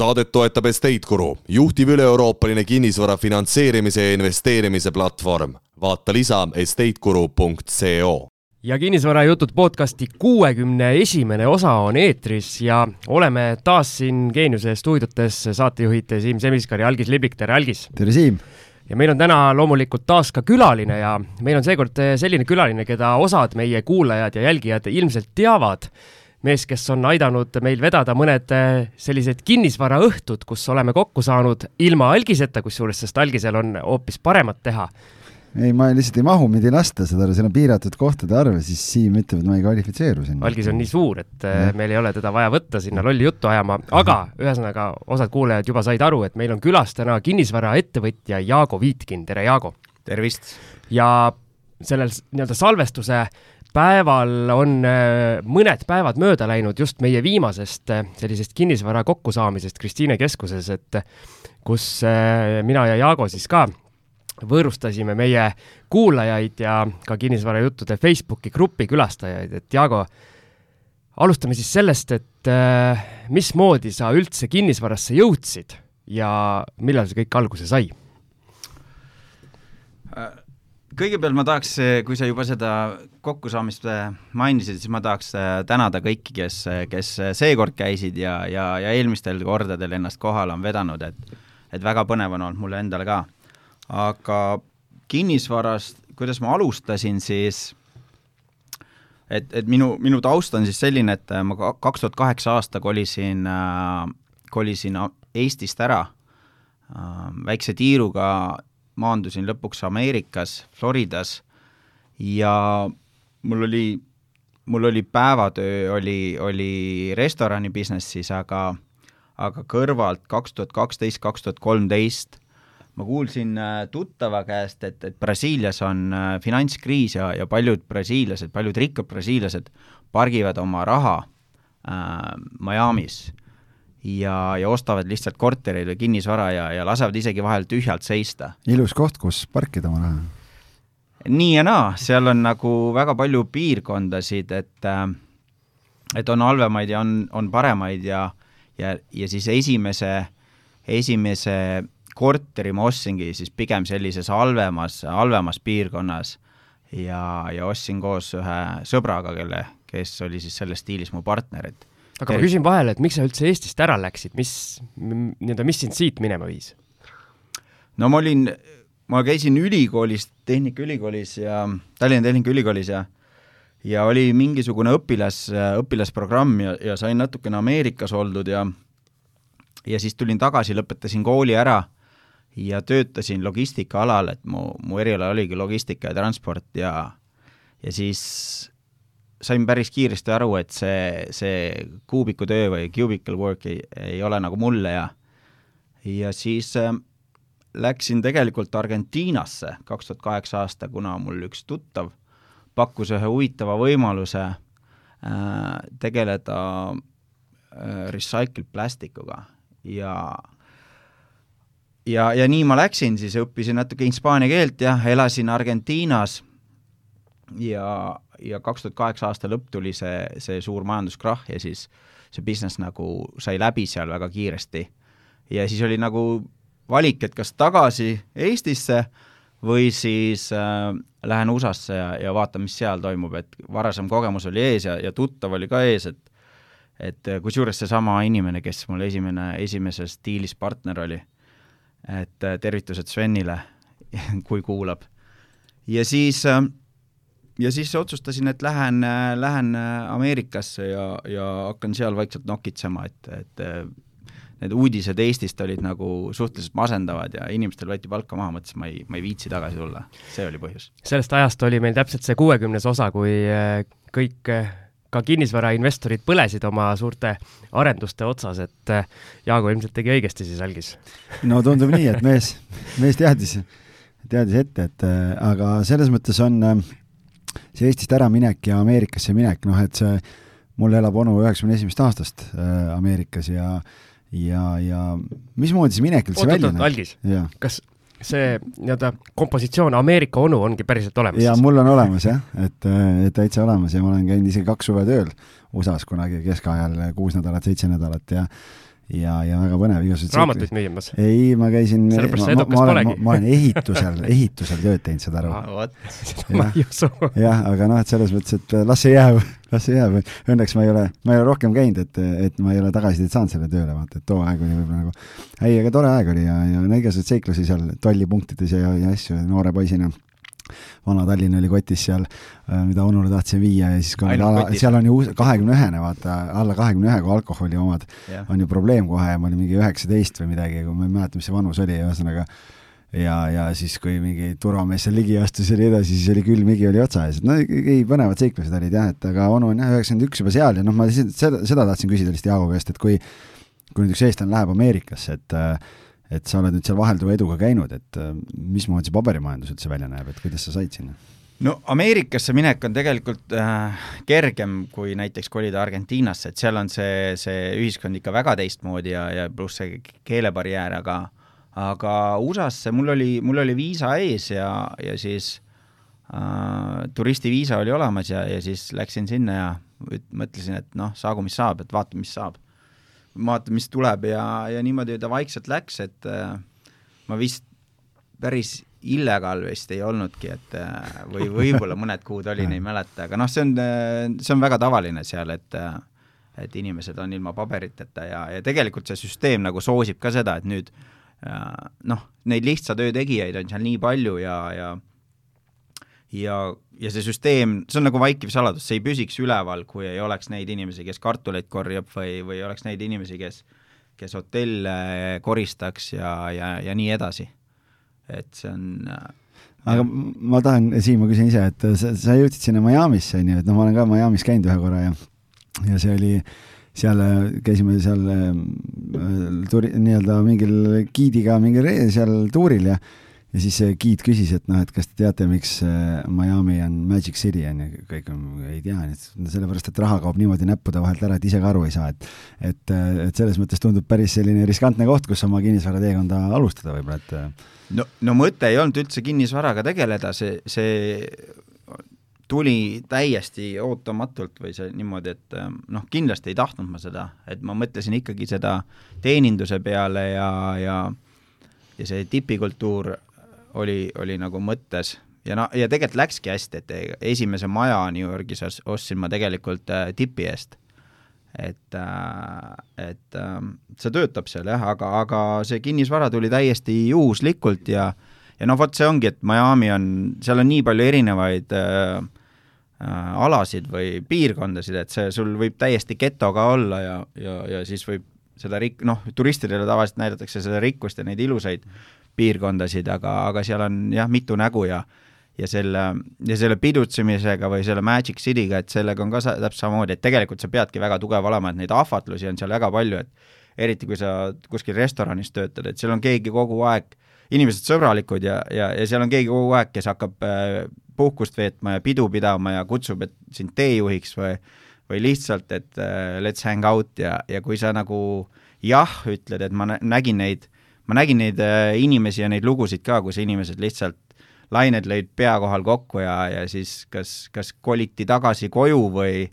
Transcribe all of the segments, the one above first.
saadet toetab Estate Guru, juhtiv üle-euroopaline kinnisvara finantseerimise ja investeerimise platvorm. vaata lisa estateguru.co. ja Kinnisvarajutud podcasti kuuekümne esimene osa on eetris ja oleme taas siin Geeniuse stuudiotes, saatejuhid Siim Semiskar ja Algis Liblik, tere Algis! tere Siim! ja meil on täna loomulikult taas ka külaline ja meil on seekord selline külaline, keda osad meie kuulajad ja jälgijad ilmselt teavad mees, kes on aidanud meil vedada mõned äh, sellised kinnisvaraõhtud, kus oleme kokku saanud ilma algiseta, kusjuures, sest algisel on hoopis paremat teha. ei, ma lihtsalt ei mahu, mind ei lasta, saad aru, seal on piiratud kohtade arv ja siis Siim ütleb, et ma ei kvalifitseeru sinna. algis on nii suur, et äh, ja. meil ei ole teda vaja võtta sinna lolli juttu ajama, aga ühesõnaga, osad kuulajad juba said aru, et meil on külas täna kinnisvaraettevõtja Jaago Viitkin, tere Jaago! tervist! ja sellel nii-öelda salvestuse päeval on äh, mõned päevad mööda läinud just meie viimasest äh, sellisest kinnisvara kokkusaamisest Kristiine keskuses, et kus äh, mina ja Jaago siis ka võõrustasime meie kuulajaid ja ka kinnisvarajuttude Facebooki grupi külastajaid, et Jaago, alustame siis sellest, et mismoodi sa üldse kinnisvarasse jõudsid ja millal see kõik alguse sai? Kõigepealt ma tahaks, kui sa juba seda kokkusaamist äh, mainisid, siis ma tahaks äh, tänada kõiki, kes, kes seekord käisid ja, ja, ja eelmistel kordadel ennast kohale on vedanud, et et väga põnev on olnud mulle endale ka. aga kinnisvarast, kuidas ma alustasin, siis et, et minu, minu taust on siis selline, et ma kaks tuhat kaheksa aasta kolisin äh,, kolisin Eestist ära äh, väikse tiiruga maandusin lõpuks Ameerikas, Floridas ja mul oli, mul oli päevatöö, oli, oli restorani business'is, aga aga kõrvalt kaks tuhat kaksteist, kaks tuhat kolmteist ma kuulsin äh, tuttava käest, et, et Brasiilias on äh, finantskriis ja, ja paljud brasiillased, paljud rikkad brasiillased pargivad oma raha äh, Miami's ja, ja ostavad lihtsalt kortereid või kinnisvara ja, ja lasevad isegi vahel tühjalt seista. ilus koht, kus parkida oma raha. nii ja naa, seal on nagu väga palju piirkondasid, et äh, et on halvemaid ja on, on paremaid ja ja, ja siis esimese, esimese korteri ma ostsingi siis pigem sellises halvemas, halvemas piirkonnas ja, ja ostsin koos ühe sõbraga, kelle, kes oli siis selles stiilis mu partner, et aga ma küsin vahele, et miks sa üldse Eestist ära läksid, mis, nii-öelda, mis sind siit minema viis? no ma olin, ma käisin ülikoolis, Tehnikaülikoolis ja Tallinna Tehnikaülikoolis ja ja oli mingisugune õpilas, õpilasprogramm ja, ja sain natukene Ameerikas oldud ja ja siis tulin tagasi, lõpetasin kooli ära ja töötasin logistikaalal, et mu, mu eriala oligi logistika ja transport ja ja siis sain päris kiiresti aru, et see, see kuubikutöö või cubicle work ei, ei ole nagu mulle ja ja siis äh, läksin tegelikult Argentiinasse kaks tuhat kaheksa aasta, kuna mul üks tuttav pakkus ühe huvitava võimaluse äh, tegeleda äh, recycled plastikuga ja ja, ja nii ma läksin, siis õppisin natuke hispaania keelt ja elasin Argentiinas ja, ja kaks tuhat kaheksa aasta lõpp tuli see, see suur majanduskrahh ja siis see business nagu sai läbi seal väga kiiresti. ja siis oli nagu valik, et kas tagasi Eestisse või siis äh, lähen USA-sse ja, ja vaatan, mis seal toimub, et varasem kogemus oli ees ja, ja tuttav oli ka ees, et et kusjuures seesama inimene, kes mul esimene, esimeses diilis partner oli, et tervitused Svenile, kui kuulab. ja siis äh, ja siis otsustasin, et lähen, lähen Ameerikasse ja, ja hakkan seal vaikselt nokitsema, et, et need uudised Eestist olid nagu suhteliselt masendavad ja inimestel võeti palka maha, mõtlesin, ma ei, ma ei viitsi tagasi tulla, see oli põhjus. sellest ajast oli meil täpselt see kuuekümnes osa, kui eh, kõik eh, ka kinnisvarainvestorid põlesid oma suurte arenduste otsas, et eh, Jaago ilmselt tegi õigesti siis algis. no tundub nii, et mees, mees teadis, teadis ette, et aga selles mõttes on äh, see Eestist äraminek ja Ameerikasse minek, noh et see, mul elab onu üheksakümne esimesest aastast äh, Ameerikas ja ja, ja mismoodi see minek üldse välja näeb? algis, kas see nii-öelda kompositsioon Ameerika onu ongi päriselt olemas? jaa, mul on olemas jah, et, äh, et täitsa olemas ja ma olen käinud isegi kaks suve tööl USA-s kunagi keskajal kuus nädalat, seitse nädalat ja ja, ja väga põnev, raamatuid müümas? ei, ma käisin, ma, ma, ma olen, ma, ma olen ehitusel ehitusel tööd teinud, saad aru seda ma ei usu. jah, aga noh, et selles mõttes, et las see jääb, las see jääb. Õnneks ma ei ole, ma ei ole rohkem käinud, et, et ma ei ole tagasisidet saanud selle tööle, vaata, et too aeg oli võib-olla nagu, ei, aga tore aeg oli ja, ja no igasuguseid seiklusi seal tollipunktides ja, ja asju noore poisina vana Tallinn oli kotis seal, äh, mida onule tahtsin viia ja siis kui ala, seal on ju kahekümne ühene, vaata, alla kahekümne ühe, kui alkoholi omad. Yeah. on ju probleem kohe ja ma olin mingi üheksateist või midagi, ma ei mäleta, mis see vanus oli, ühesõnaga. Ja, ja siis, kui mingi turvamees seal ligi astus ja nii edasi, siis oli külm higi oli otsa ees, et no ei, põnevad seiklused olid jah, et aga onu on jah, üheksakümmend üks juba seal ja noh, ma seda, seda tahtsin küsida lihtsalt Jaago käest, et kui kui nüüd üks eestlane läheb Ameerikasse, et äh, et sa oled nüüd seal vahelduva eduga käinud, et äh, mismoodi see paberimajandus üldse välja näeb, et kuidas sa said sinna? no Ameerikasse minek on tegelikult äh, kergem kui näiteks kolida Argentiinasse, et seal on see, see ühiskond ikka väga teistmoodi ja, ja pluss see keelebarjäär, aga aga USA-sse mul oli, mul oli viisa ees ja, ja siis äh, turistiviisa oli olemas ja, ja siis läksin sinna ja mõtlesin, et noh, saagu mis saab, et vaatame, mis saab vaatame, mis tuleb ja, ja niimoodi ta vaikselt läks, et äh, ma vist päris illegaal vist ei olnudki, et äh, või võib-olla mõned kuud olin, ei mäleta, aga noh, see on, äh, see on väga tavaline seal, et et inimesed on ilma paberiteta ja, ja tegelikult see süsteem nagu soosib ka seda, et nüüd noh, neid lihtsa töö tegijaid on seal nii palju ja, ja ja, ja see süsteem, see on nagu vaikiv saladus, see ei püsiks üleval, kui ei oleks neid inimesi, kes kartuleid korjab või, või ei oleks neid inimesi, kes, kes hotelle koristaks ja, ja, ja nii edasi. et see on aga ma tahan, Siim, ma küsin ise, et sa, sa jõudsid sinna Miami'sse, on ju, et noh, ma olen ka Miami's käinud ühe korra ja ja see oli, seal käisime seal äh, turi-, nii-öelda mingil giidiga mingil seal tuuril ja ja siis giid küsis, et noh, et kas te teate, miks äh, Miami on Magic City on ju, kõik on, ei tea, sellepärast et raha kaob niimoodi näppude vahelt ära, et ise ka aru ei saa, et et, äh, et selles mõttes tundub päris selline riskantne koht, kus oma kinnisvarateekonda alustada võib-olla, et äh, no, no mõte ei olnud üldse kinnisvaraga tegeleda, see, see tuli täiesti ootamatult või see niimoodi, et noh, kindlasti ei tahtnud ma seda, et ma mõtlesin ikkagi seda teeninduse peale ja, ja ja see tipikultuur oli, oli nagu mõttes ja no, ja tegelikult läkski hästi, et esimese maja New Yorgis ostsin ma tegelikult äh, tipi eest. et äh,, et äh, see töötab seal jah, aga, aga see kinnisvara tuli täiesti juhuslikult ja ja noh, vot see ongi, et Miami on, seal on nii palju erinevaid äh, äh, alasid või piirkondasid, et see sul võib täiesti geto ka olla ja, ja, ja siis võib seda rik-, noh, turistidele tavaliselt näidatakse seda rikkust ja neid ilusaid piirkondasid, aga, aga seal on jah, mitu nägu ja ja selle, ja selle pidutsemisega või selle Magic City'ga, et sellega on ka sa, täpselt samamoodi, et tegelikult sa peadki väga tugev olema, et neid ahvatlusi on seal väga palju, et eriti kui sa kuskil restoranis töötad, et seal on keegi kogu aeg, inimesed sõbralikud ja, ja, ja seal on keegi kogu aeg, kes hakkab äh, puhkust veetma ja pidu pidama ja kutsub, et sind teejuhiks või või lihtsalt, et uh, let's hang out ja, ja kui sa nagu jah ütled, et ma nägin neid ma nägin neid äh, inimesi ja neid lugusid ka, kus inimesed lihtsalt lained lõid pea kohal kokku ja, ja siis kas, kas koliti tagasi koju või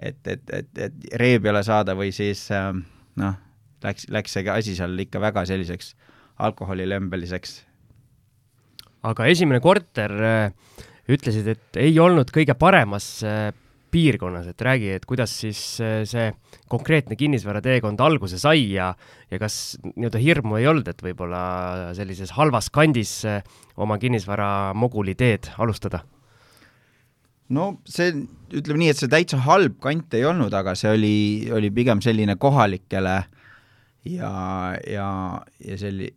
et, et, et, et ree peale saada või siis äh, noh, läks, läks see asi seal ikka väga selliseks alkoholilembeliseks. aga esimene korter, äh, ütlesid, et ei olnud kõige paremas piirkonnas, et räägi, et kuidas siis äh, see konkreetne kinnisvarateekond alguse sai ja, ja kas nii-öelda hirmu ei olnud, et võib-olla sellises halvas kandis äh, oma kinnisvaramoguli teed alustada? no see, ütleme nii, et see täitsa halb kant ei olnud, aga see oli, oli pigem selline kohalikele ja, ja, ja selli-,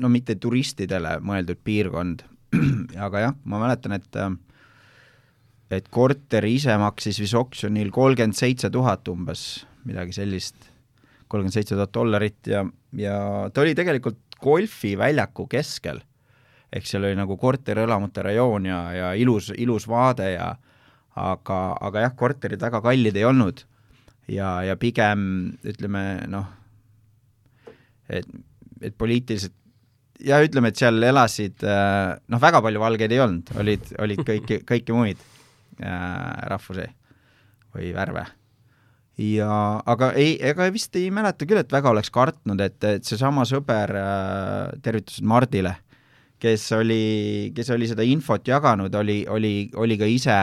no mitte turistidele mõeldud piirkond, aga jah, ma mäletan, et äh, et korter ise maksis vist oksjonil kolmkümmend seitse tuhat umbes, midagi sellist, kolmkümmend seitse tuhat dollarit ja, ja ta oli tegelikult golfiväljaku keskel. ehk seal oli nagu korterelamute rajoon ja, ja ilus, ilus vaade ja aga, aga jah, korterid väga kallid ei olnud. ja, ja pigem ütleme noh, et, et poliitiliselt ja ütleme, et seal elasid noh, väga palju valgeid ei olnud, olid, olid kõiki, kõiki muid Äh, rahvusi või värve. ja aga ei, ega vist ei mäleta küll, et väga oleks kartnud, et, et seesama sõber äh,, tervitused Mardile, kes oli, kes oli seda infot jaganud, oli, oli, oli ka ise,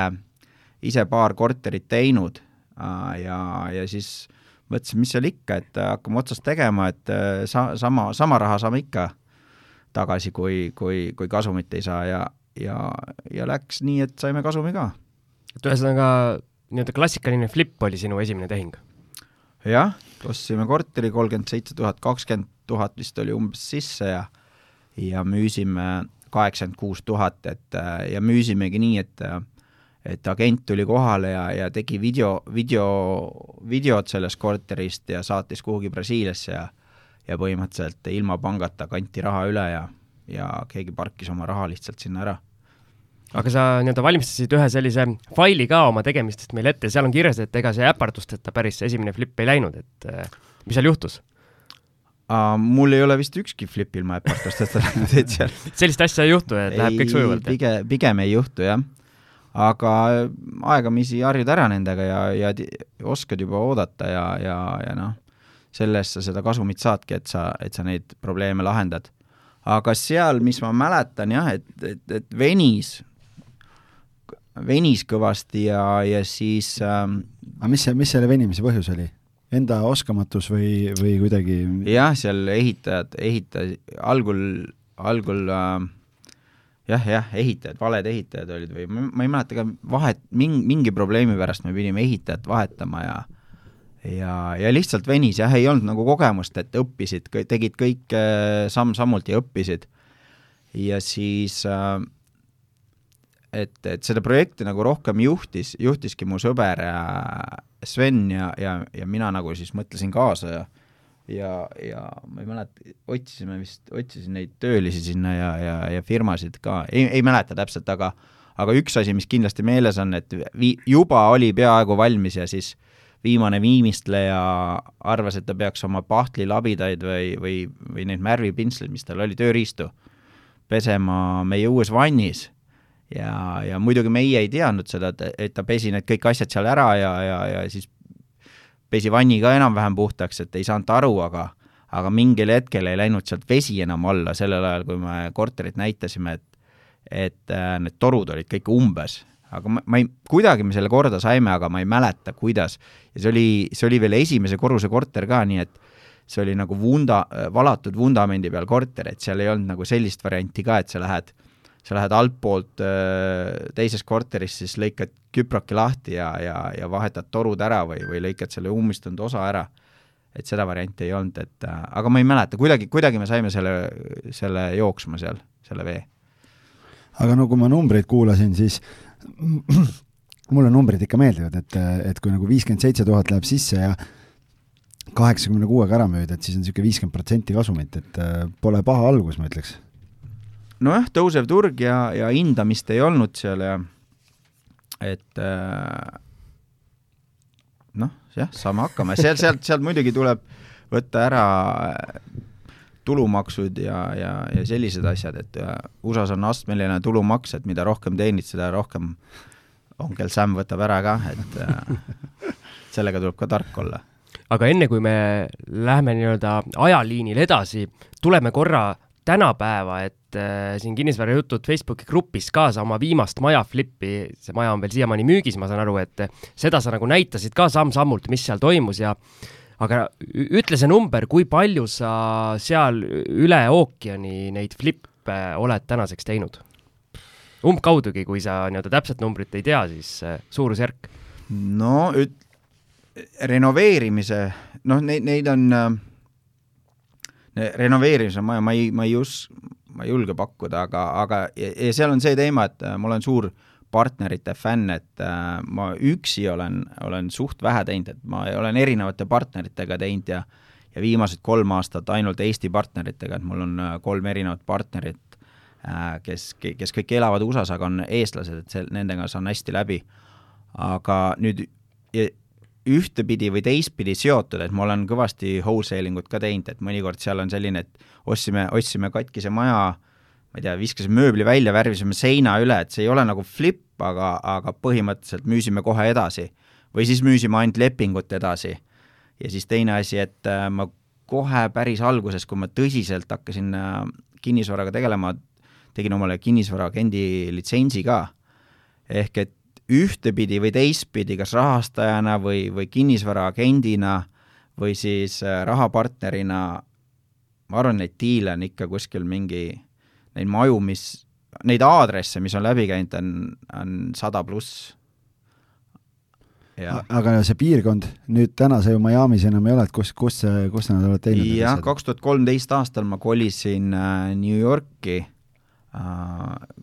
ise paar korterit teinud äh, ja, ja siis mõtlesin, mis seal ikka, et hakkame otsast tegema, et äh, sa-, sama, sama raha saame ikka tagasi, kui, kui, kui kasumit ei saa ja, ja, ja läks nii, et saime kasumi ka. Et ühesõnaga nii-öelda klassikaline flip oli sinu esimene tehing? jah, ostsime korteri kolmkümmend seitse tuhat, kakskümmend tuhat vist oli umbes sisse ja ja müüsime kaheksakümmend kuus tuhat, et ja müüsimegi nii, et et agent tuli kohale ja, ja tegi video, video, videot sellest korterist ja saatis kuhugi Brasiiliasse ja ja põhimõtteliselt ilma pangata kanti raha üle ja, ja keegi parkis oma raha lihtsalt sinna ära aga sa nii-öelda valmistasid ühe sellise faili ka oma tegemistest meile ette, seal on kirjas, et ega see äpardusteta päris see esimene flip ei läinud, et äh, mis seal juhtus uh,? mul ei ole vist ükski flip ilma äpardusteta läinud, et seal sellist asja ei juhtu, et ei, läheb kõik sujuvalt? pigem, pigem ei juhtu, jah. aga aegamisi harjud ära nendega ja, ja oskad juba oodata ja, ja, ja noh, selle eest sa seda kasumit saadki, et sa, et sa neid probleeme lahendad aga seal, mis ma mäletan jah, et, et, et venis, venis kõvasti ja, ja siis ähm, aga mis see, mis selle venimise põhjus oli? Enda oskamatus või, või kuidagi? jah, seal ehitajad, ehitaja, algul, algul äh, jah, jah, ehitajad, valed ehitajad olid või ma, ma ei mäleta ka, vahet, mingi, mingi probleemi pärast me pidime ehitajat vahetama ja ja, ja lihtsalt venis jah, ei olnud nagu kogemust, et õppisid, tegid kõik äh, samm-sammult ja õppisid. ja siis äh, et, et seda projekti nagu rohkem juhtis, juhtiski mu sõber äh, Sven ja, ja, ja mina nagu siis mõtlesin kaasa ja ja, ja ma ei mäleta, otsisime vist, otsisin neid töölisi sinna ja, ja, ja firmasid ka, ei, ei mäleta täpselt, aga aga üks asi, mis kindlasti meeles on, et vi-, juba oli peaaegu valmis ja siis viimane viimistleja arvas, et ta peaks oma pahtlilabidaid või, või, või neid märvipintsleid, mis tal oli, tööriistu, pesema meie uues vannis ja, ja muidugi meie ei teadnud seda, et, et ta pesi need kõik asjad seal ära ja, ja, ja siis pesi vanni ka enam-vähem puhtaks, et ei saanud aru, aga aga mingil hetkel ei läinud sealt vesi enam alla, sellel ajal, kui me korterit näitasime, et et äh, need torud olid kõik umbes, aga ma, ma ei, kuidagi me selle korda saime, aga ma ei mäleta, kuidas. ja see oli, see oli veel esimese korruse korter ka, nii et see oli nagu vunda, valatud vundamendi peal korter, et seal ei olnud nagu sellist varianti ka, et sa lähed äh, sa lähed altpoolt äh, teises korteris, siis lõikad küproki lahti ja, ja, ja vahetad torud ära või, või lõikad selle ummistunud osa ära. et seda varianti ei olnud, et äh, aga ma ei mäleta, kuidagi, kuidagi me saime selle, selle jooksma seal, selle vee. aga no kui ma numbreid kuulasin, siis mulle numbrid ikka meeldivad, et, et kui nagu viiskümmend seitse tuhat läheb sisse ja kaheksakümne kuuega ära müüd, et siis on niisugune viiskümmend protsenti kasumit, et äh, pole paha algus, ma ütleks nojah, tõusev turg ja, ja hindamist ei olnud seal ja et äh, noh, jah, saame hakkama, seal, sealt, sealt muidugi tuleb võtta ära tulumaksud ja, ja, ja sellised asjad, et äh, USA-s on astmeline tulumaks, et mida rohkem teenid, seda rohkem onkel Sam võtab ära ka, et äh, sellega tuleb ka tark olla. aga enne, kui me läheme nii-öelda ajaliinil edasi, tuleme korra tänapäeva, et äh, siin kinnisvarajutud Facebooki grupis ka sa oma viimast maja flippi, see maja on veel siiamaani müügis, ma saan aru, et seda sa nagu näitasid ka samm-sammult, mis seal toimus ja aga ütle see number, kui palju sa seal üle ookeani neid flippe oled tänaseks teinud? umbkaudugi, kui sa nii-öelda täpset numbrit ei tea, siis äh, suurusjärk? no üt-, renoveerimise, noh, neid, neid on äh renoveerimise maja ma ei, ma ei us-, ma ei julge pakkuda, aga, aga ja, seal on see teema, et äh, ma olen suur partnerite fänn, et äh, ma üksi olen, olen suht vähe teinud, et ma olen erinevate partneritega teinud ja ja viimased kolm aastat ainult Eesti partneritega, et mul on äh, kolm erinevat partnerit kes, kes kõik elavad USA-s, aga on eestlased, et see, nendega saan hästi läbi. aga nüüd ühtepidi või teistpidi seotud, et ma olen kõvasti wholesale ingut ka teinud, et mõnikord seal on selline, et ostsime, ostsime katkise maja, ma ei tea, viskasime mööbli välja, värvisime seina üle, et see ei ole nagu flip, aga, aga põhimõtteliselt müüsime kohe edasi. või siis müüsime ainult lepingut edasi. ja siis teine asi, et äh, ma kohe päris alguses, kui ma tõsiselt hakkasin äh, kinnisvaraga tegelema, tegin omale kinnisvaraagendi litsentsi ka. ehk et ühtepidi või teistpidi, kas rahastajana või, või kinnisvaraagendina või siis äh, rahapartnerina, ma arvan, neid diile on ikka kuskil mingi, neid maju, mis, neid aadresse, mis on läbi käinud, on, on sada pluss. Aga see piirkond, nüüd täna sa ju Miami's enam ei ole, et kus, kus, kus nad oled teinud? jah, kaks tuhat kolmteist aastal ma kolisin äh, New Yorki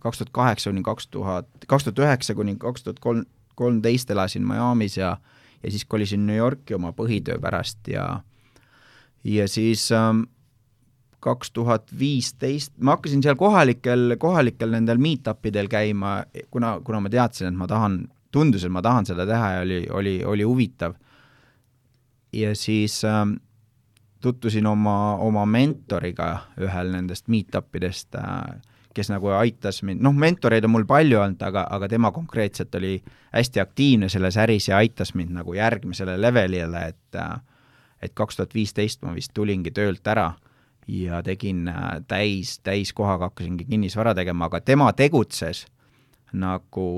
kaks tuhat kaheksa kuni kaks tuhat, kaks tuhat üheksa kuni kaks tuhat kolm, kolmteist elasin Miami's ja ja siis kolisin New Yorki oma põhitöö pärast ja ja siis ähm, kaks tuhat viisteist, ma hakkasin seal kohalikel, kohalikel nendel meet-up idel käima, kuna, kuna ma teadsin, et ma tahan tundus, et ma tahan seda teha ja oli, oli, oli huvitav. ja siis ähm, tutvusin oma, oma mentoriga ühel nendest meet-up idest äh,, kes nagu aitas mind, noh, mentoreid on mul palju olnud, aga, aga tema konkreetselt oli hästi aktiivne selles äris ja aitas mind nagu järgmisele levelile, et et kaks tuhat viisteist ma vist tulingi töölt ära ja tegin täis, täiskohaga hakkasingi kinnisvara tegema, aga tema tegutses nagu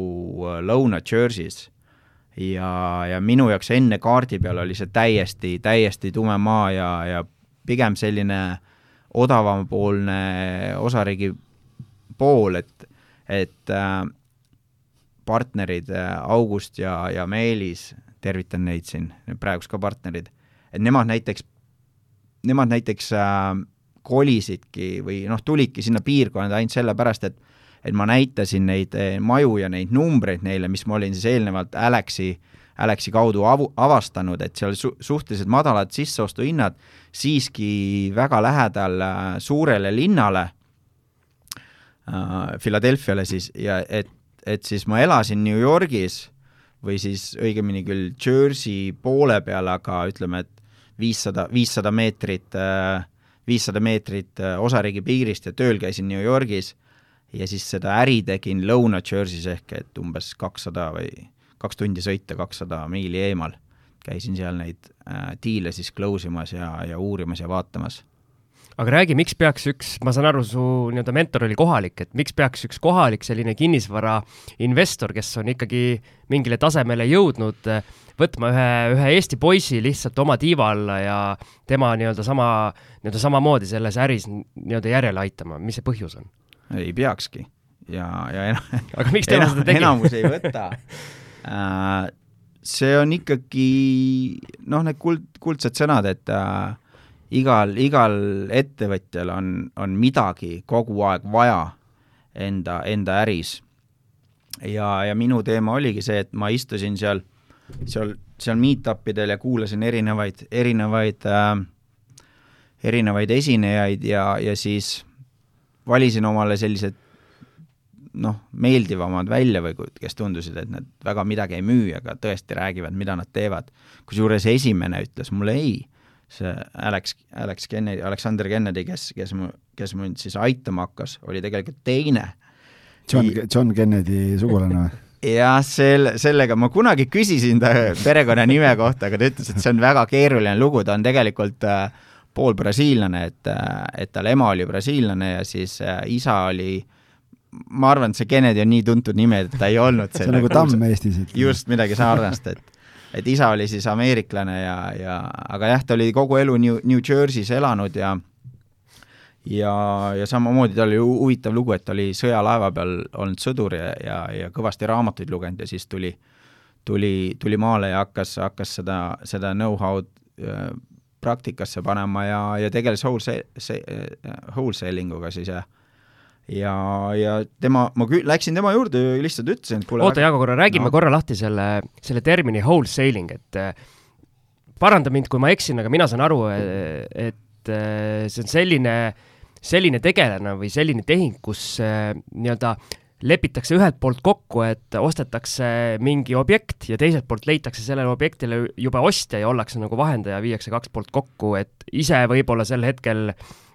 Lõuna-Jersey's ja, ja minu jaoks enne kaardi peal oli see täiesti, täiesti tume maa ja, ja pigem selline odavamapoolne osariigi pool, et, et äh, partnerid äh, August ja, ja Meelis, tervitan neid siin, praegused ka partnerid, et nemad näiteks, nemad näiteks äh, kolisidki või noh, tulidki sinna piirkonda ainult sellepärast, et et ma näitasin neid eh, maju ja neid numbreid neile, mis ma olin siis eelnevalt Alexi, Alexi kaudu avu, avastanud, et seal su-, suhteliselt madalad sisseostuhinnad, siiski väga lähedal äh, suurele linnale äh,, Philadelphiale siis, ja et, et siis ma elasin New Yorgis või siis õigemini küll Jersey poole peal, aga ütleme, et viissada, viissada meetrit, äh, viissada meetrit osariigi piirist ja tööl käisin New Yorgis ja siis seda äri tegin Lõuna-Jersey's ehk et umbes kakssada või kaks tundi sõita, kakssada miili eemal. käisin seal neid äh, diile siis close imas ja, ja uurimas ja vaatamas aga räägi, miks peaks üks, ma saan aru, su nii-öelda mentor oli kohalik, et miks peaks üks kohalik selline kinnisvarainvestor, kes on ikkagi mingile tasemele jõudnud, võtma ühe, ühe Eesti poisi lihtsalt oma tiiva alla ja tema nii-öelda sama, nii-öelda samamoodi selles äris nii-öelda järele aitama, mis see põhjus on? ei peakski ja, ja ena, aga miks tema seda tegi? enamus ei võta äh, see on ikkagi noh, need kuld, kuldsed sõnad, et äh, igal, igal ettevõtjal on, on midagi kogu aeg vaja enda, enda äris. ja, ja minu teema oligi see, et ma istusin seal, seal, seal meet-up idel ja kuulasin erinevaid, erinevaid äh, erinevaid esinejaid ja, ja siis valisin omale sellised noh, meeldivamad välja või kes tundusid, et nad väga midagi ei müü, aga tõesti räägivad, mida nad teevad. kusjuures esimene ütles mulle ei, see Alex, Alex Kennedy, Alexander Kennedy, kes, kes mu, kes mind siis aitama hakkas, oli tegelikult teine. John, John Kennedy sugulane või? jah, selle, sellega ma kunagi küsisin ta perekonnanime kohta, aga ta ütles, et see on väga keeruline lugu, ta on tegelikult äh, pool brasiillane, et, et tal ema oli brasiillane ja siis äh, isa oli ma arvan, et see Kennedy on nii tuntud nimi, et ta ei olnud see on nagu Tamm Eestis. just, midagi sarnast, et et isa oli siis ameeriklane ja, ja aga jah, ta oli kogu elu New, New Jersey's elanud ja ja, ja samamoodi tal oli huvitav lugu, et ta oli sõjalaeva peal olnud sõdur ja, ja, ja kõvasti raamatuid lugenud ja siis tuli, tuli, tuli maale ja hakkas, hakkas seda, seda know-how'd äh, praktikasse panema ja, ja tegeles wholesale, wholesaling uga siis ja ja, ja tema, ma kü-, läksin tema juurde ja lihtsalt ütlesin, et kuule oota, Jaago, korra, räägime no. korra lahti selle, selle termini wholesaling, et äh, paranda mind, kui ma eksin, aga mina saan aru, et äh, see on selline, selline tegelane või selline tehing, kus äh, nii-öelda äh, lepitakse ühelt poolt kokku, et ostetakse mingi objekt ja teiselt poolt leitakse sellele objektile juba ostja ja ollakse nagu vahendaja, viiakse kaks poolt kokku, et ise võib-olla sel hetkel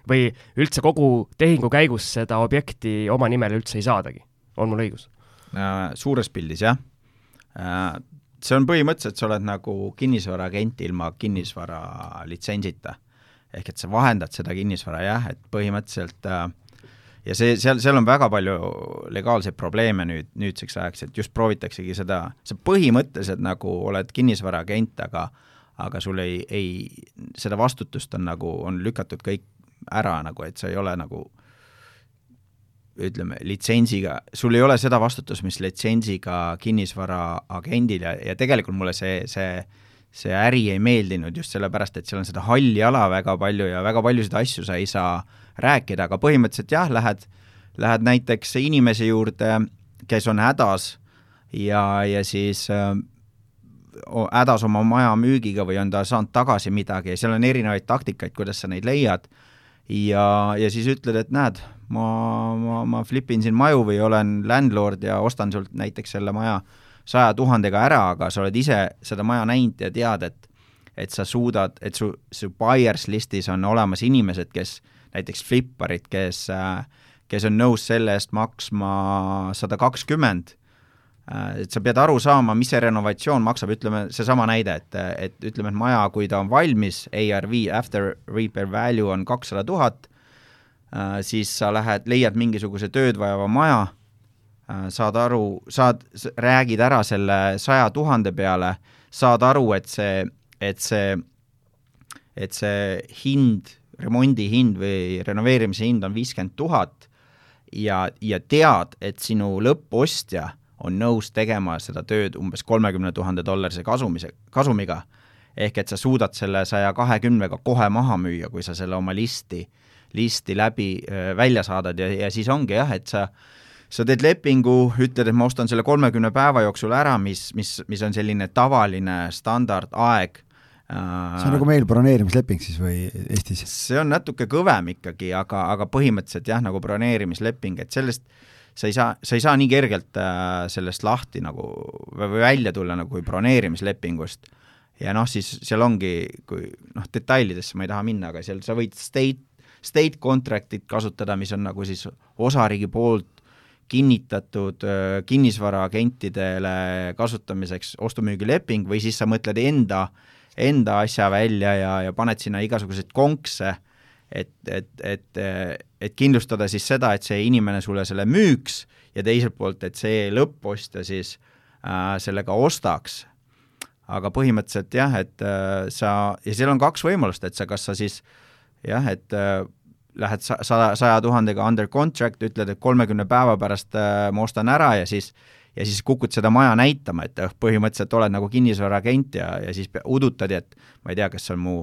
või üldse kogu tehingu käigus seda objekti oma nimele üldse ei saadagi. on mul õigus? Äh, suures pildis jah. Äh, see on põhimõtteliselt, sa oled nagu kinnisvaraagent ilma kinnisvara litsentsita. ehk et sa vahendad seda kinnisvara jah, et põhimõtteliselt äh, ja see, seal, seal on väga palju legaalseid probleeme nüüd, nüüdseks ajaks, et just proovitaksegi seda, sa põhimõtteliselt nagu oled kinnisvaraagent, aga aga sul ei, ei, seda vastutust on nagu, on lükatud kõik ära nagu, et sa ei ole nagu ütleme, litsentsiga, sul ei ole seda vastutust, mis litsentsiga kinnisvaraagendil ja, ja tegelikult mulle see, see see äri ei meeldinud just sellepärast, et seal on seda halli ala väga palju ja väga paljusid asju sa ei saa rääkida, aga põhimõtteliselt jah, lähed, lähed näiteks inimese juurde, kes on hädas ja, ja siis äh, hädas oma maja müügiga või on ta saanud tagasi midagi ja seal on erinevaid taktikaid, kuidas sa neid leiad, ja, ja siis ütled, et näed, ma, ma, ma flipin siin maju või olen landlord ja ostan sult näiteks selle maja saja tuhandega ära, aga sa oled ise seda maja näinud ja tead, et et sa suudad, et su, su buyers listis on olemas inimesed, kes näiteks flipparid, kes, kes on nõus selle eest maksma sada kakskümmend. Et sa pead aru saama, mis see renovatsioon maksab, ütleme seesama näide, et, et ütleme, et maja, kui ta on valmis, ARV, after repair value on kakssada tuhat, siis sa lähed, leiad mingisuguse tööd vajava maja, saad aru, saad, räägid ära selle saja tuhande peale, saad aru, et see, et see, et see hind, remondi hind või renoveerimise hind on viiskümmend tuhat ja, ja tead, et sinu lõppostja on nõus tegema seda tööd umbes kolmekümne tuhande dollarise kasumise, kasumiga, ehk et sa suudad selle saja kahekümnega kohe maha müüa, kui sa selle oma listi, listi läbi välja saadad ja, ja siis ongi jah, et sa sa teed lepingu, ütled, et ma ostan selle kolmekümne päeva jooksul ära, mis, mis, mis on selline tavaline standardaeg see on nagu meil broneerimisleping siis või Eestis? see on natuke kõvem ikkagi, aga, aga põhimõtteliselt jah, nagu broneerimisleping, et sellest äh, sa ei saa, sa ei saa nii kergelt äh, sellest lahti nagu või välja tulla nagu broneerimislepingust. ja noh, siis seal ongi, kui noh, detailidesse ma ei taha minna, aga seal sa võid state, state contract'it kasutada, mis on nagu siis osariigi poolt kinnitatud äh, kinnisvaraagentidele kasutamiseks ostu-müügileping või siis sa mõtled enda, enda asja välja ja, ja paned sinna igasuguseid konkse et, et, et, et kindlustada siis seda, et see inimene sulle selle müüks ja teiselt poolt, et see lõppostja siis äh, selle ka ostaks. aga põhimõtteliselt jah, et äh, sa, ja seal on kaks võimalust, et sa, kas sa siis jah, et äh, lähed sa-, saja, saja tuhandega under contract, ütled, et kolmekümne päeva pärast äh, ma ostan ära ja siis ja siis kukud seda maja näitama, et põhimõtteliselt oled nagu kinnisvaraagent ja, ja siis udutad, et ma ei tea, kas see on mu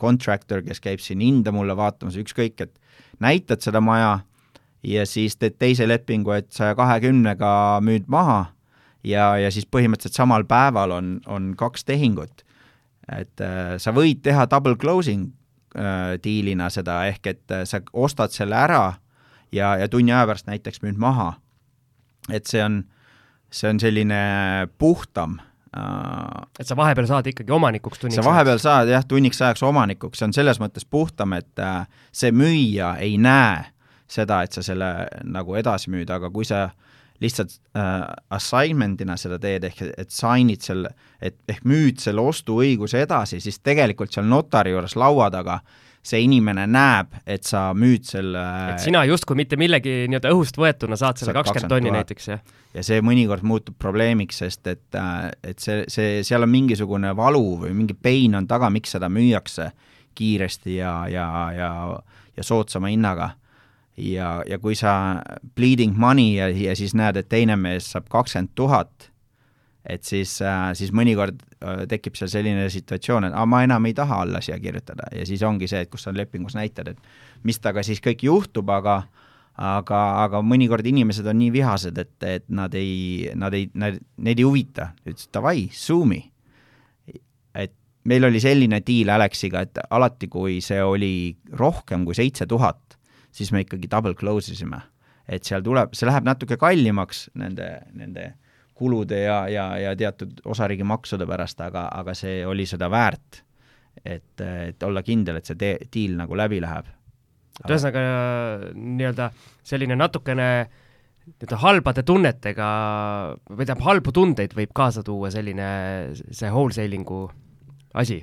contractor, kes käib siin hinda mulle vaatamas, ükskõik, et näitad seda maja ja siis teed teise lepingu, et saja kahekümnega müüd maha ja, ja siis põhimõtteliselt samal päeval on, on kaks tehingut. et äh, sa võid teha double closing äh, diilina seda, ehk et äh, sa ostad selle ära ja, ja tunni aja pärast näiteks müüd maha. et see on, see on selline puhtam Äh, et sa vahepeal saad ikkagi omanikuks tunniks sa vahepeal saad jah, tunniks ajaks omanikuks, see on selles mõttes puhtam, et äh, see müüja ei näe seda, et sa selle nagu edasi müüd, aga kui sa lihtsalt äh, assignment'ina seda teed, ehk et sign'id selle, et ehk müüd selle ostuõiguse edasi, siis tegelikult seal notari juures laua taga äh, see inimene näeb, et sa müüd selle et sina justkui mitte millegi nii-öelda õhust võetuna saad selle kakskümmend tonni näiteks, jah? ja see mõnikord muutub probleemiks, sest et, äh, et see, see, seal on mingisugune valu või mingi pein on taga, miks seda müüakse kiiresti ja, ja, ja, ja soodsama hinnaga. ja, ja kui sa bleeding money ja, ja siis näed, et teine mees saab kakskümmend tuhat et siis, äh, siis mõnikord äh, tekib seal selline situatsioon, et aa, ma enam ei taha alla siia kirjutada ja siis ongi see, et kus sa lepingus näitad, et mis temaga siis kõik juhtub, aga aga, aga mõnikord inimesed on nii vihased, et, et nad ei, nad ei, neid ei huvita, ütlesid davai, suumi. et meil oli selline diil Alexiga, et alati, kui see oli rohkem kui seitse tuhat, siis me ikkagi double close isime. et seal tuleb, see läheb natuke kallimaks nende, nende kulude ja, ja, ja teatud osariigi maksude pärast, aga, aga see oli seda väärt. et, et olla kindel, et see tee, diil nagu läbi läheb. et ühesõnaga nii-öelda selline natukene nii-öelda halbade tunnetega või tähendab, halbu tundeid võib kaasa tuua selline, see wholesaling'u asi?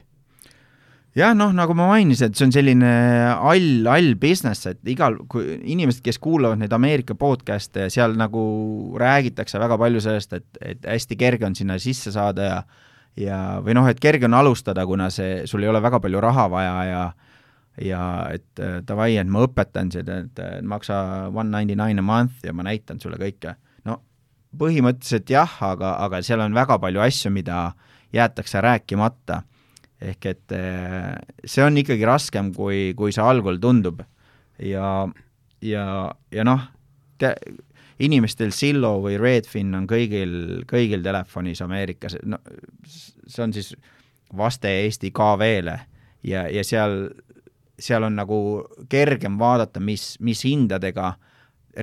Jah, noh, nagu ma mainisin, et see on selline all, all business, et igal, kui inimesed, kes kuulavad neid Ameerika podcast'e, seal nagu räägitakse väga palju sellest, et, et hästi kerge on sinna sisse saada ja ja, või noh, et kerge on alustada, kuna see, sul ei ole väga palju raha vaja ja ja et äh, davai, et ma õpetan seda, et maksa one ninety nine a month ja ma näitan sulle kõike. no põhimõtteliselt jah, aga, aga seal on väga palju asju, mida jäetakse rääkimata. Ehk et äh, see on ikkagi raskem, kui, kui see algul tundub. ja, ja, ja noh, inimestel Zillow või Redfin on kõigil, kõigil telefonis Ameerikas, no see on siis vaste Eesti KV-le ja, ja seal seal on nagu kergem vaadata, mis, mis hindadega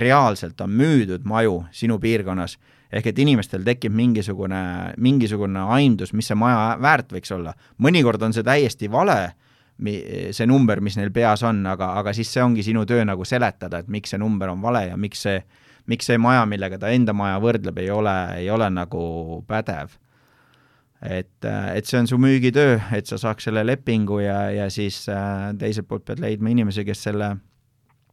reaalselt on müüdud maju sinu piirkonnas, ehk et inimestel tekib mingisugune, mingisugune aimdus, mis see maja väärt võiks olla. mõnikord on see täiesti vale, see number, mis neil peas on, aga, aga siis see ongi sinu töö nagu seletada, et miks see number on vale ja miks see, miks see maja, millega ta enda maja võrdleb, ei ole, ei ole nagu pädev et, et see on su müügitöö, et sa saaks selle lepingu ja, ja siis äh, teiselt poolt pead leidma inimese, kes selle,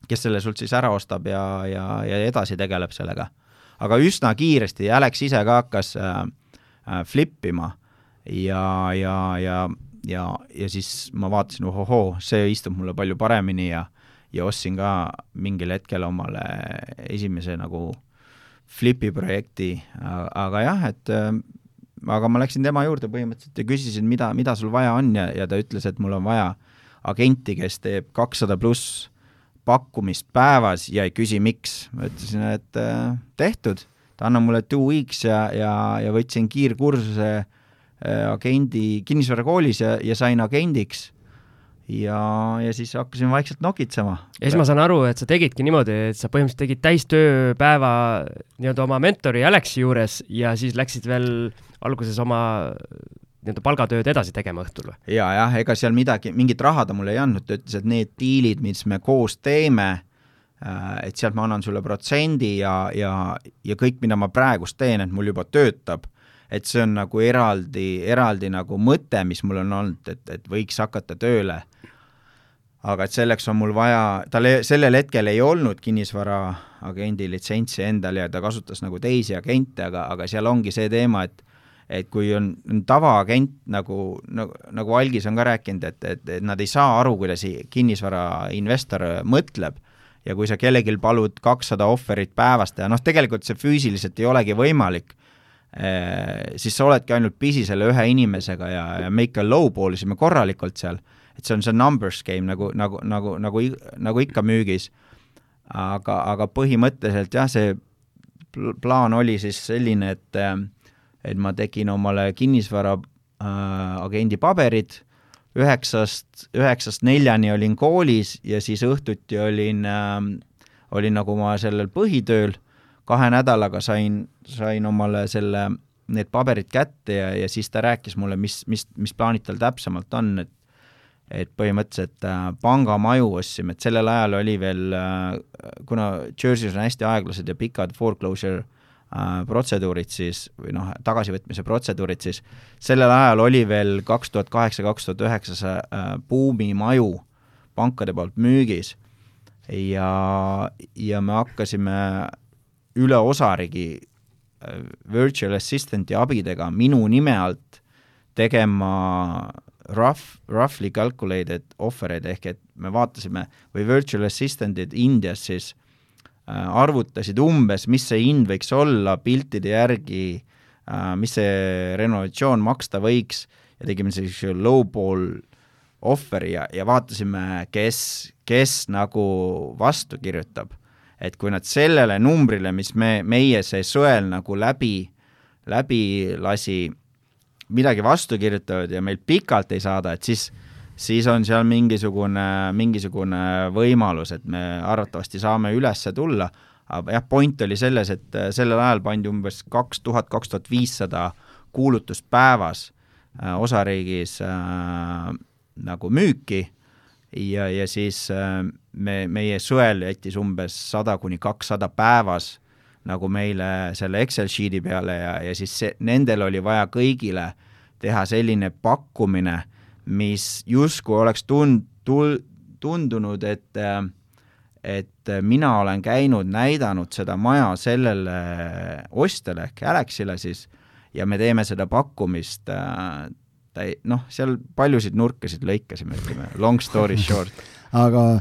kes selle sult siis ära ostab ja, ja, ja edasi tegeleb sellega. Aga üsna kiiresti, Alex ise ka hakkas äh, äh, flippima ja, ja, ja, ja, ja siis ma vaatasin, ohohoo, see istub mulle palju paremini ja ja ostsin ka mingil hetkel omale esimese nagu flipi projekti, aga jah, et aga ma läksin tema juurde põhimõtteliselt ja küsisin, mida, mida sul vaja on ja, ja ta ütles, et mul on vaja agenti, kes teeb kakssada pluss pakkumist päevas ja ei küsi, miks. ma ütlesin, et äh, tehtud, ta annab mulle two weeks ja, ja, ja võtsin kiirkursuse äh, agendi kinnisvarakoolis ja, ja sain agendiks ja, ja siis hakkasin vaikselt nokitsema. ja siis ma saan aru, et sa tegidki niimoodi, et sa põhimõtteliselt tegid täistööpäeva nii-öelda oma mentori Alexi juures ja siis läksid veel alguses oma nii-öelda palgatööd edasi tegema õhtul või? jaa, jah, ega seal midagi, mingit raha ta mulle ei andnud, ta ütles, et need diilid, mis me koos teeme, äh, et sealt ma annan sulle protsendi ja, ja, ja kõik, mida ma praegust teen, et mul juba töötab et see on nagu eraldi, eraldi nagu mõte, mis mul on olnud, et, et võiks hakata tööle aga et selleks on mul vaja, tal ei, sellel hetkel ei olnud kinnisvaraagendi litsentsi endal ja ta kasutas nagu teisi agente, aga, aga seal ongi see teema, et et kui on, on tavaagent, nagu, nagu, nagu Algis on ka rääkinud, et, et, et nad ei saa aru, kuidas kinnisvarainvestor mõtleb, ja kui sa kellelgi palud kakssada ohverit päevas teha, noh tegelikult see füüsiliselt ei olegi võimalik, eh, siis sa oledki ainult pisi selle ühe inimesega ja, ja me ikka low-ball isime korralikult seal et see on see numbers game nagu, nagu, nagu, nagu, nagu ikka müügis. aga, aga põhimõtteliselt jah, see plaan oli siis selline, et et ma tegin omale kinnisvara äh, agendi paberid, üheksast, üheksast neljani olin koolis ja siis õhtuti olin äh,, olin nagu ma sellel põhitööl, kahe nädalaga sain, sain omale selle, need paberid kätte ja, ja siis ta rääkis mulle, mis, mis, mis plaanid tal täpsemalt on, et et põhimõtteliselt äh, pangamaju ostsime, et sellel ajal oli veel äh,, kuna Jersey's on hästi aeglased ja pikad foreclosure äh, protseduurid siis, või noh, tagasivõtmise protseduurid siis, sellel ajal oli veel kaks tuhat kaheksa, kaks tuhat üheksa see äh, buumimaju pankade poolt müügis ja, ja me hakkasime üle osariigi äh, virtual assistant'i abidega minu nime alt tegema rough, roughly calculated offer'id ehk et me vaatasime või virtual assistant'id Indias siis äh, arvutasid umbes, mis see hind võiks olla piltide järgi äh,, mis see renovatsioon maksta võiks ja tegime sellise low-ball offer'i ja, ja vaatasime, kes, kes nagu vastu kirjutab. et kui nad sellele numbrile, mis me, meie see sõel nagu läbi, läbi lasi midagi vastu kirjutavad ja meilt pikalt ei saada, et siis, siis on seal mingisugune, mingisugune võimalus, et me arvatavasti saame üles tulla, aga jah, point oli selles, et äh, sellel ajal pandi umbes kaks tuhat, kaks tuhat viissada kuulutust päevas äh, osariigis äh, nagu müüki. Ja, ja siis äh, me, meie sõel jättis umbes sada kuni kakssada päevas nagu meile selle Excel sheet'i peale ja, ja siis see, nendel oli vaja kõigile teha selline pakkumine, mis justkui oleks tund-, tul-, tundunud, et et mina olen käinud, näidanud seda maja sellele ostjale ehk Alexile siis ja me teeme seda pakkumist äh, täi-, noh, seal paljusid nurkasid lõikasime, ütleme, long story short. Aga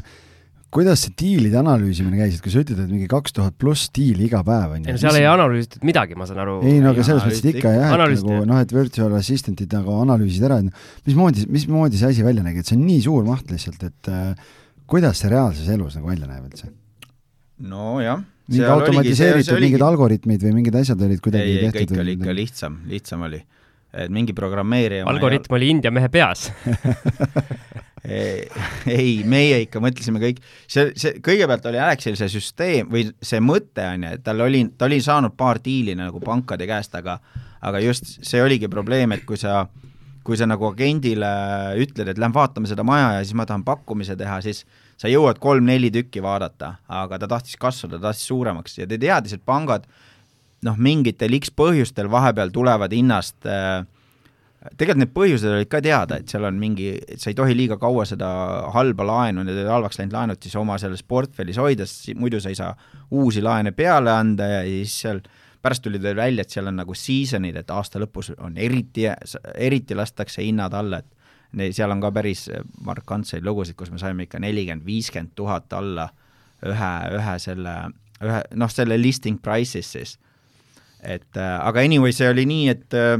kuidas see diilide analüüsimine käis, et kui sa ütled, et mingi kaks tuhat pluss diili iga päev on ju. ei no seal ei analüüsitud midagi, ma saan aru. ei no aga selles mõttes, et ikka jah, et nagu noh, et virtual assistant'id nagu analüüsid ära, et mismoodi, mismoodi see asi välja nägi, et see on nii suur maht lihtsalt, et äh, kuidas see reaalses elus nagu välja näeb üldse? nojah. mingi automatiseeritud mingid algoritmid või mingid asjad olid kuidagi ei, ei, tehtud? kõik oli ikka lihtsam, lihtsam oli. Et mingi programmeerija algoritm oli India mehe peas. Ei, meie ikka mõtlesime kõik, see, see, kõigepealt oli Alexil see süsteem või see mõte, on ju, et tal oli, ta oli saanud paar diili nagu pankade käest, aga aga just see oligi probleem, et kui sa, kui sa nagu agendile ütled, et lähme vaatame seda maja ja siis ma tahan pakkumise teha, siis sa jõuad kolm-neli tükki vaadata, aga ta tahtis kasvada, ta tahtis suuremaks. Ja ta teadis, et pangad noh, mingitel X põhjustel vahepeal tulevad hinnast äh, tegelikult need põhjused olid ka teada, et seal on mingi, et sa ei tohi liiga kaua seda halba laenu, need halvaks läinud laenud siis oma selles portfellis hoida, sest muidu sa ei saa uusi laene peale anda ja siis seal pärast tuli veel välja, et seal on nagu season'id, et aasta lõpus on eriti, eriti lastakse hinnad alla, et seal on ka päris markantseid lugusid, kus me saime ikka nelikümmend, viiskümmend tuhat alla ühe, ühe selle, ühe noh, selle listing price'is siis. Et äh, aga anyway, see oli nii, et äh,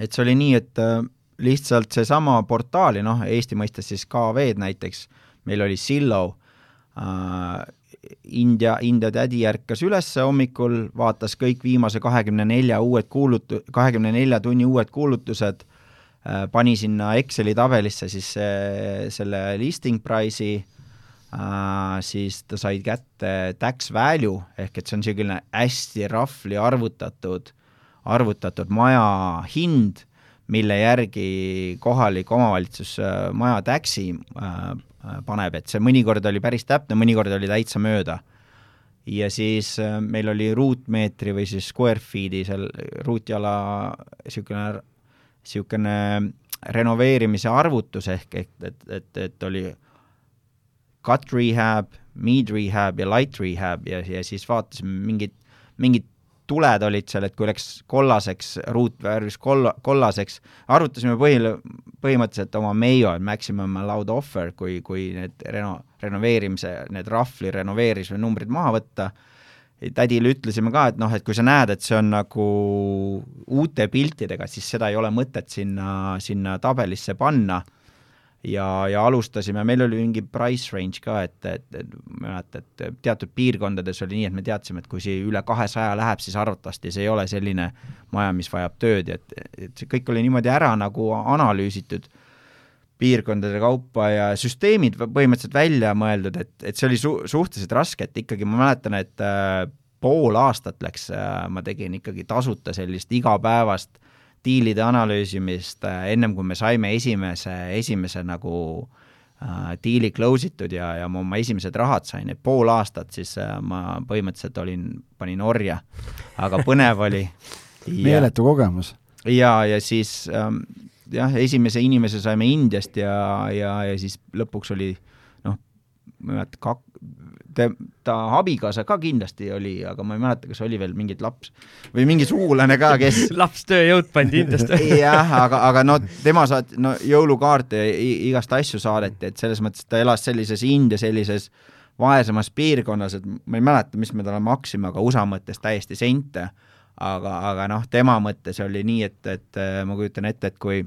et see oli nii, et äh, lihtsalt seesama portaali, noh, Eesti mõistes siis KV-d näiteks, meil oli Zillow äh,, India, India tädi ärkas üles hommikul, vaatas kõik viimase kahekümne nelja uued kuulutu-, kahekümne nelja tunni uued kuulutused äh,, pani sinna Exceli tabelisse siis äh, selle listing price'i äh,, siis ta sai kätte tax value, ehk et see on niisugune hästi roughly arvutatud arvutatud maja hind, mille järgi kohalik omavalitsus äh, maja taxi äh, paneb, et see mõnikord oli päris täpne, mõnikord oli täitsa mööda. ja siis meil oli ruutmeetri või siis square feet'i seal ruutjala niisugune, niisugune renoveerimise arvutus ehk et, et, et, et oli cut rehab, mid rehab ja light rehab ja, ja siis vaatasime mingit, mingit tuled olid seal, et kui läks kollaseks, ruut värvis kolla, kollaseks, arvutasime põhi, põhimõtteliselt oma Mayo maximum allowed offer, kui, kui need reno-, renoveerimise, need rahvli renoveerimise numbrid maha võtta, tädile ütlesime ka, et noh, et kui sa näed, et see on nagu uute piltidega, siis seda ei ole mõtet sinna, sinna tabelisse panna ja, ja alustasime, meil oli mingi price range ka, et, et, et ma mäletan, et teatud piirkondades oli nii, et me teadsime, et kui see üle kahesaja läheb, siis arvatavasti see ei ole selline maja, mis vajab tööd ja et, et see kõik oli niimoodi ära nagu analüüsitud piirkondade kaupa ja süsteemid põhimõtteliselt välja mõeldud, et, et see oli su-, suhteliselt raske, et ikkagi ma mäletan, et äh, pool aastat läks äh,, ma tegin ikkagi tasuta sellist igapäevast diilide analüüsimist äh, ennem kui me saime esimese, esimese nagu äh, diili close itud ja, ja ma oma esimesed rahad sain, et pool aastat siis äh, ma põhimõtteliselt olin, panin orja, aga põnev oli meeletu kogemus. ja, ja siis ähm, jah, esimese inimese saime Indiast ja, ja, ja siis lõpuks oli ei mäleta, kak-, te, ta abikaasa ka kindlasti oli, aga ma ei mäleta, kas oli veel mingit laps või mingi sugulane ka, kes laps tööjõud pandi Indiast jah, aga, aga no tema saat-, no jõulukaarte ja igast asju saadeti, et selles mõttes ta elas sellises India sellises vaesemas piirkonnas, et ma ei mäleta, mis me talle maksime, aga USA mõttes täiesti sente. aga, aga noh, tema mõttes oli nii, et, et ma kujutan ette, et kui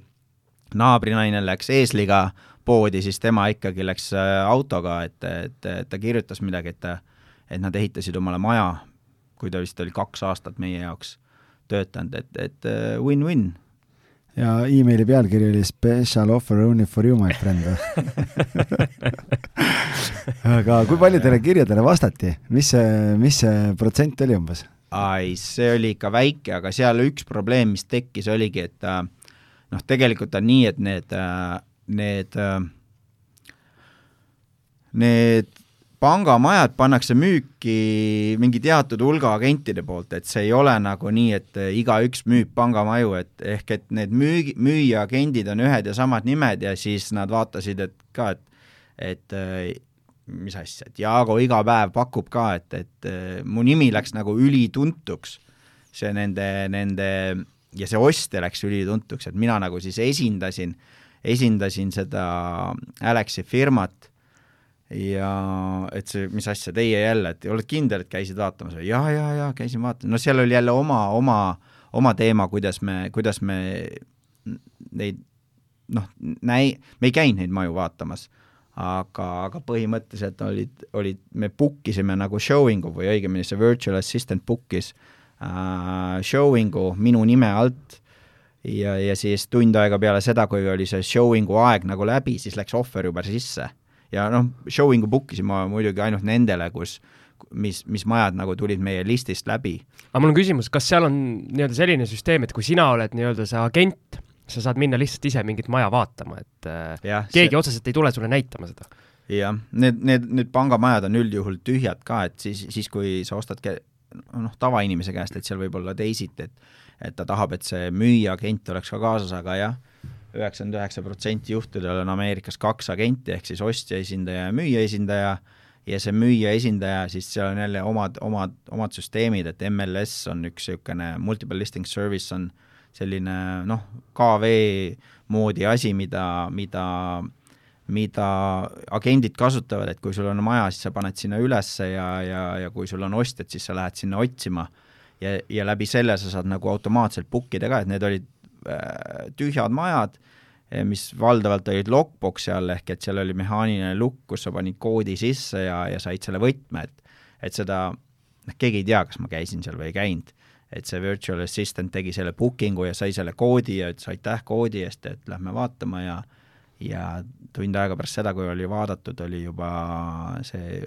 naabrinaine läks eesliga poodi, siis tema ikkagi läks äh, autoga, et, et, et ta kirjutas midagi, et et nad ehitasid omale maja, kui ta vist oli kaks aastat meie jaoks töötanud, et, et äh, win-win. ja emaili pealkiri oli special offer only for you, my friend aga kui paljudele kirjadele vastati, mis see, mis see protsent oli umbes? ai, see oli ikka väike, aga seal üks probleem, mis tekkis, oligi, et äh, noh, tegelikult on nii, et need, need, need pangamajad pannakse müüki mingi teatud hulga agentide poolt, et see ei ole nagu nii, et igaüks müüb pangamaju, et ehk et need müügi, müüjaagendid on ühed ja samad nimed ja siis nad vaatasid, et ka, et et mis asja, et Jaago iga päev pakub ka, et, et mu nimi läks nagu ülituntuks, see nende, nende ja see ostja läks ülituntuks, et mina nagu siis esindasin, esindasin seda Alexi firmat ja et see, mis asja, teie jälle, et oled kindel, et käisid vaatamas või? jaa, jaa, jaa, käisin vaatamas, no seal oli jälle oma, oma, oma teema, kuidas me, kuidas me neid noh, näi-, me ei käinud neid maju vaatamas, aga, aga põhimõtteliselt olid, olid, me book isime nagu showing'u või õigemini see virtual assistant book'is uh, showing'u minu nime alt ja, ja siis tund aega peale seda, kui oli see showing'u aeg nagu läbi, siis läks ohver juba sisse ja noh, showing'u book isin ma muidugi ainult nendele, kus mis, mis majad nagu tulid meie listist läbi. aga mul on küsimus, kas seal on nii-öelda selline süsteem, et kui sina oled nii-öelda see agent, sa saad minna lihtsalt ise mingit maja vaatama, et äh, ja, keegi see... otseselt ei tule sulle näitama seda? jah, need, need, need pangamajad on üldjuhul tühjad ka, et siis, siis kui sa ostad ke-, noh, tavainimese käest, et seal võib olla teisiti, et et ta tahab, et see müüjaagent oleks ka kaasas, aga jah, üheksakümmend üheksa protsenti juhtudel on Ameerikas kaks agenti, ehk siis ostja esindaja ja müüja esindaja, ja see müüja esindaja, siis seal on jälle omad, omad, omad süsteemid, et MLS on üks niisugune multiple listing service on selline noh, KV moodi asi, mida, mida mida agendid kasutavad, et kui sul on maja, siis sa paned sinna ülesse ja, ja, ja kui sul on ostjad, siis sa lähed sinna otsima ja, ja läbi selle sa saad nagu automaatselt book ida ka, et need olid Äh, tühjad majad, eh, mis valdavalt olid lockbox'i all, ehk et seal oli mehaaniline lukk, kus sa panid koodi sisse ja, ja said selle võtme, et et seda, noh, keegi ei tea, kas ma käisin seal või ei käinud. et see virtual assistant tegi selle booking'u ja sai selle koodi ja ütles aitäh koodi eest, et lähme vaatama ja ja tund aega pärast seda, kui oli vaadatud, oli juba see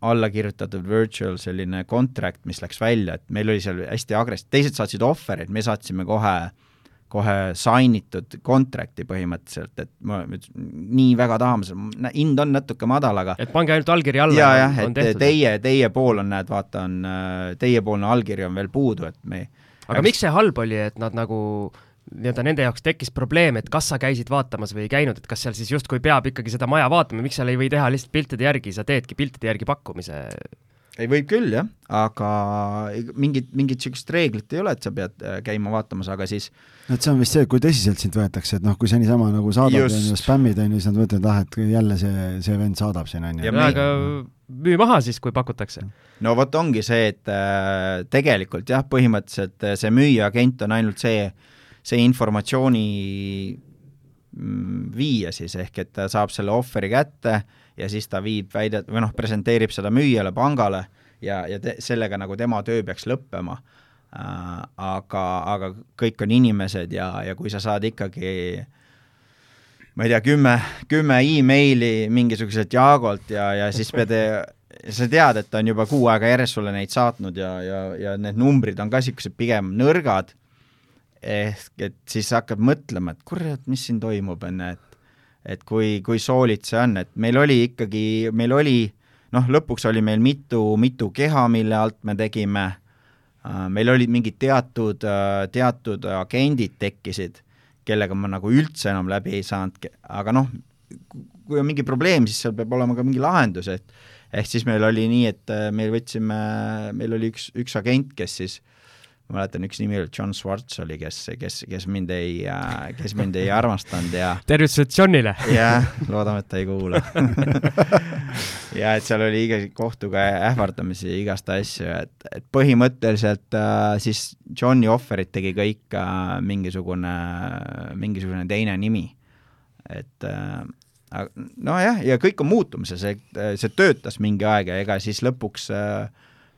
alla kirjutatud virtual selline contract, mis läks välja, et meil oli seal hästi agress-, teised saatsid offer'id, me saatsime kohe, kohe sign itud contract'i põhimõtteliselt, et ma nii väga tahame, hind on natuke madal, aga et pange ainult allkiri alla ja, jah, et tehtud. teie, teie pool on, näed, vaata, on, teiepoolne allkiri on veel puudu, et me aga miks see halb oli, et nad nagu äh, nii-öelda nende jaoks tekkis probleem, et kas sa käisid vaatamas või ei käinud, et kas seal siis justkui peab ikkagi seda maja vaatama, miks seal ei või teha lihtsalt piltide järgi, sa teedki piltide järgi pakkumise? ei, võib küll jah, aga mingit, mingit niisugust reeglit ei ole, et sa pead äh, käima vaatamas, aga siis et see on vist see, kui tõsiselt sind võetakse, et noh, kui sa niisama nagu saadad, on ju, spämmid, on ju, siis nad mõtlevad, ah, et jälle see, see vend saadab siin, on ju. aga müü maha siis, kui pakutakse. no vot ongi see, et äh, tegelikult jah, põhimõtteliselt äh, see müüjaagent on ainult see, see informatsiooni mm, viia siis, ehk et ta saab selle ohveri kätte ja siis ta viib väide, või noh, presenteerib seda müüjale, pangale ja, ja te, sellega nagu tema töö peaks lõppema äh,. Aga, aga kõik on inimesed ja, ja kui sa saad ikkagi ma ei tea, kümme, kümme emaili mingisuguselt Jaagolt ja, ja siis pead sa tead, et ta on juba kuu aega järjest sulle neid saatnud ja, ja, ja need numbrid on ka niisugused pigem nõrgad ehk et siis hakkad mõtlema, et kurat, mis siin toimub, on ju, et et kui, kui soolid see on, et meil oli ikkagi, meil oli noh, lõpuks oli meil mitu, mitu keha, mille alt me tegime, äh, meil olid mingid teatud, äh, teatud agendid tekkisid, kellega ma nagu üldse enam läbi ei saanud, aga noh, kui on mingi probleem, siis seal peab olema ka mingi lahendus, et ehk siis meil oli nii, et äh, meil võtsime, meil oli üks, üks agent, kes siis ma mäletan, üks nimi oli John Swartz oli, kes, kes, kes mind ei, kes mind ei armastanud ja tervitused Johnile! jah, loodame, et ta ei kuula ja et seal oli igasugu kohtuga ähvardamisi, igast asju, et, et põhimõtteliselt äh, siis Johni ohverit tegi kõik äh, mingisugune, mingisugune teine nimi. et äh, nojah, ja kõik on muutumises, et see töötas mingi aeg ja ega siis lõpuks äh,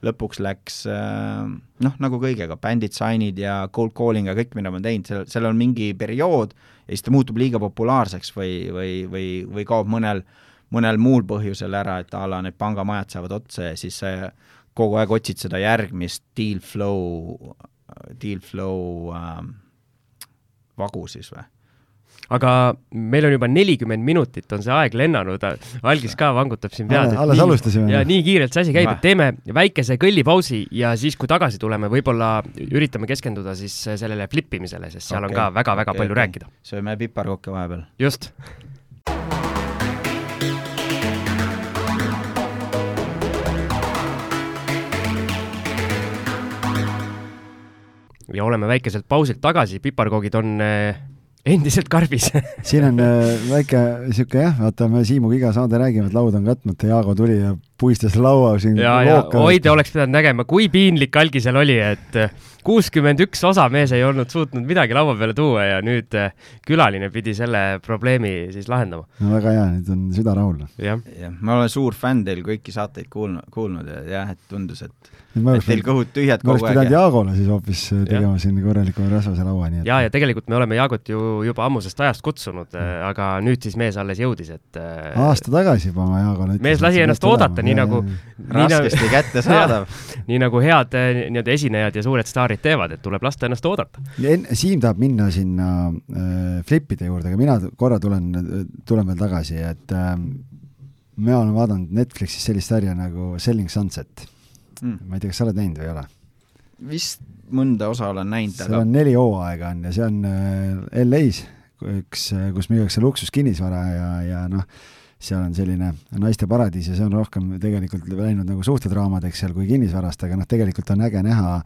lõpuks läks äh, noh, nagu kõigega, bändid, sign'id ja cold calling ja kõik, mida ma teinud, seal, seal on mingi periood ja siis ta muutub liiga populaarseks või, või, või, või kaob mõnel, mõnel muul põhjusel ära, et a la need pangamajad saavad otsa ja siis sa kogu aeg otsid seda järgmist deal flow, deal flow äh, vagu siis või? Aga meil on juba nelikümmend minutit on see aeg lennanud, algis ka vangutab siin pead. alles alustasime. ja nii kiirelt see asi käib, et teeme väikese kõllipausi ja siis, kui tagasi tuleme, võib-olla üritame keskenduda siis sellele flip imisele, sest seal okay. on ka väga-väga okay, palju okay. rääkida. sööme piparkokke vahepeal. just ja oleme väikeselt pausilt tagasi, piparkoogid on äh, endiselt karbis siin on äh, väike sihuke jah, vaata, me Siimuga iga saade räägime, et laud on katmata, Jaago tuli ja puistas laua siin. ja, ja oi, te oleks pidanud nägema, kui piinlik algisel oli, et äh, kuuskümmend üks osa mees ei olnud suutnud midagi laua peale tuua ja nüüd äh, külaline pidi selle probleemi siis lahendama. no väga hea, nüüd on süda rahul. jah ja,, ma olen suur fänn teil kõiki saateid kuulnud, kuulnud ja jah, et tundus, et et teil kõhud tühjad kogu aeg. ma oleks pidanud Jaagole siis hoopis tegema ja. siin korraliku rasvase laua, nii et. ja, ja tegelikult me oleme Jaagot ju juba ammusest ajast kutsunud, aga nüüd siis mees alles jõudis, et. aasta tagasi juba ma Jaagole ütlesin. mees lasi ennast oodata, nii nagu. raskesti nagu, kättesaadav nii nagu head eh, nii-öelda esinejad ja suured staarid teevad, et tuleb lasta ennast oodata. Siim tahab minna sinna äh, flipide juurde, aga mina korra tulen, tulen veel tagasi, et äh, mina olen vaadanud Netflixis sellist sarja nagu Selling Sunset mm.. ma ei tea, kas sa oled näinud või ei ole? vist mõnda osa olen näinud, aga seal on neli hooaega on ja see on äh, LA-s, üks, kus müüakse luksuskinnisvara ja, ja noh, seal on selline naiste paradiis ja see on rohkem tegelikult läinud nagu suhtedraamadeks seal kui kinnisvarast, aga noh, tegelikult on äge näha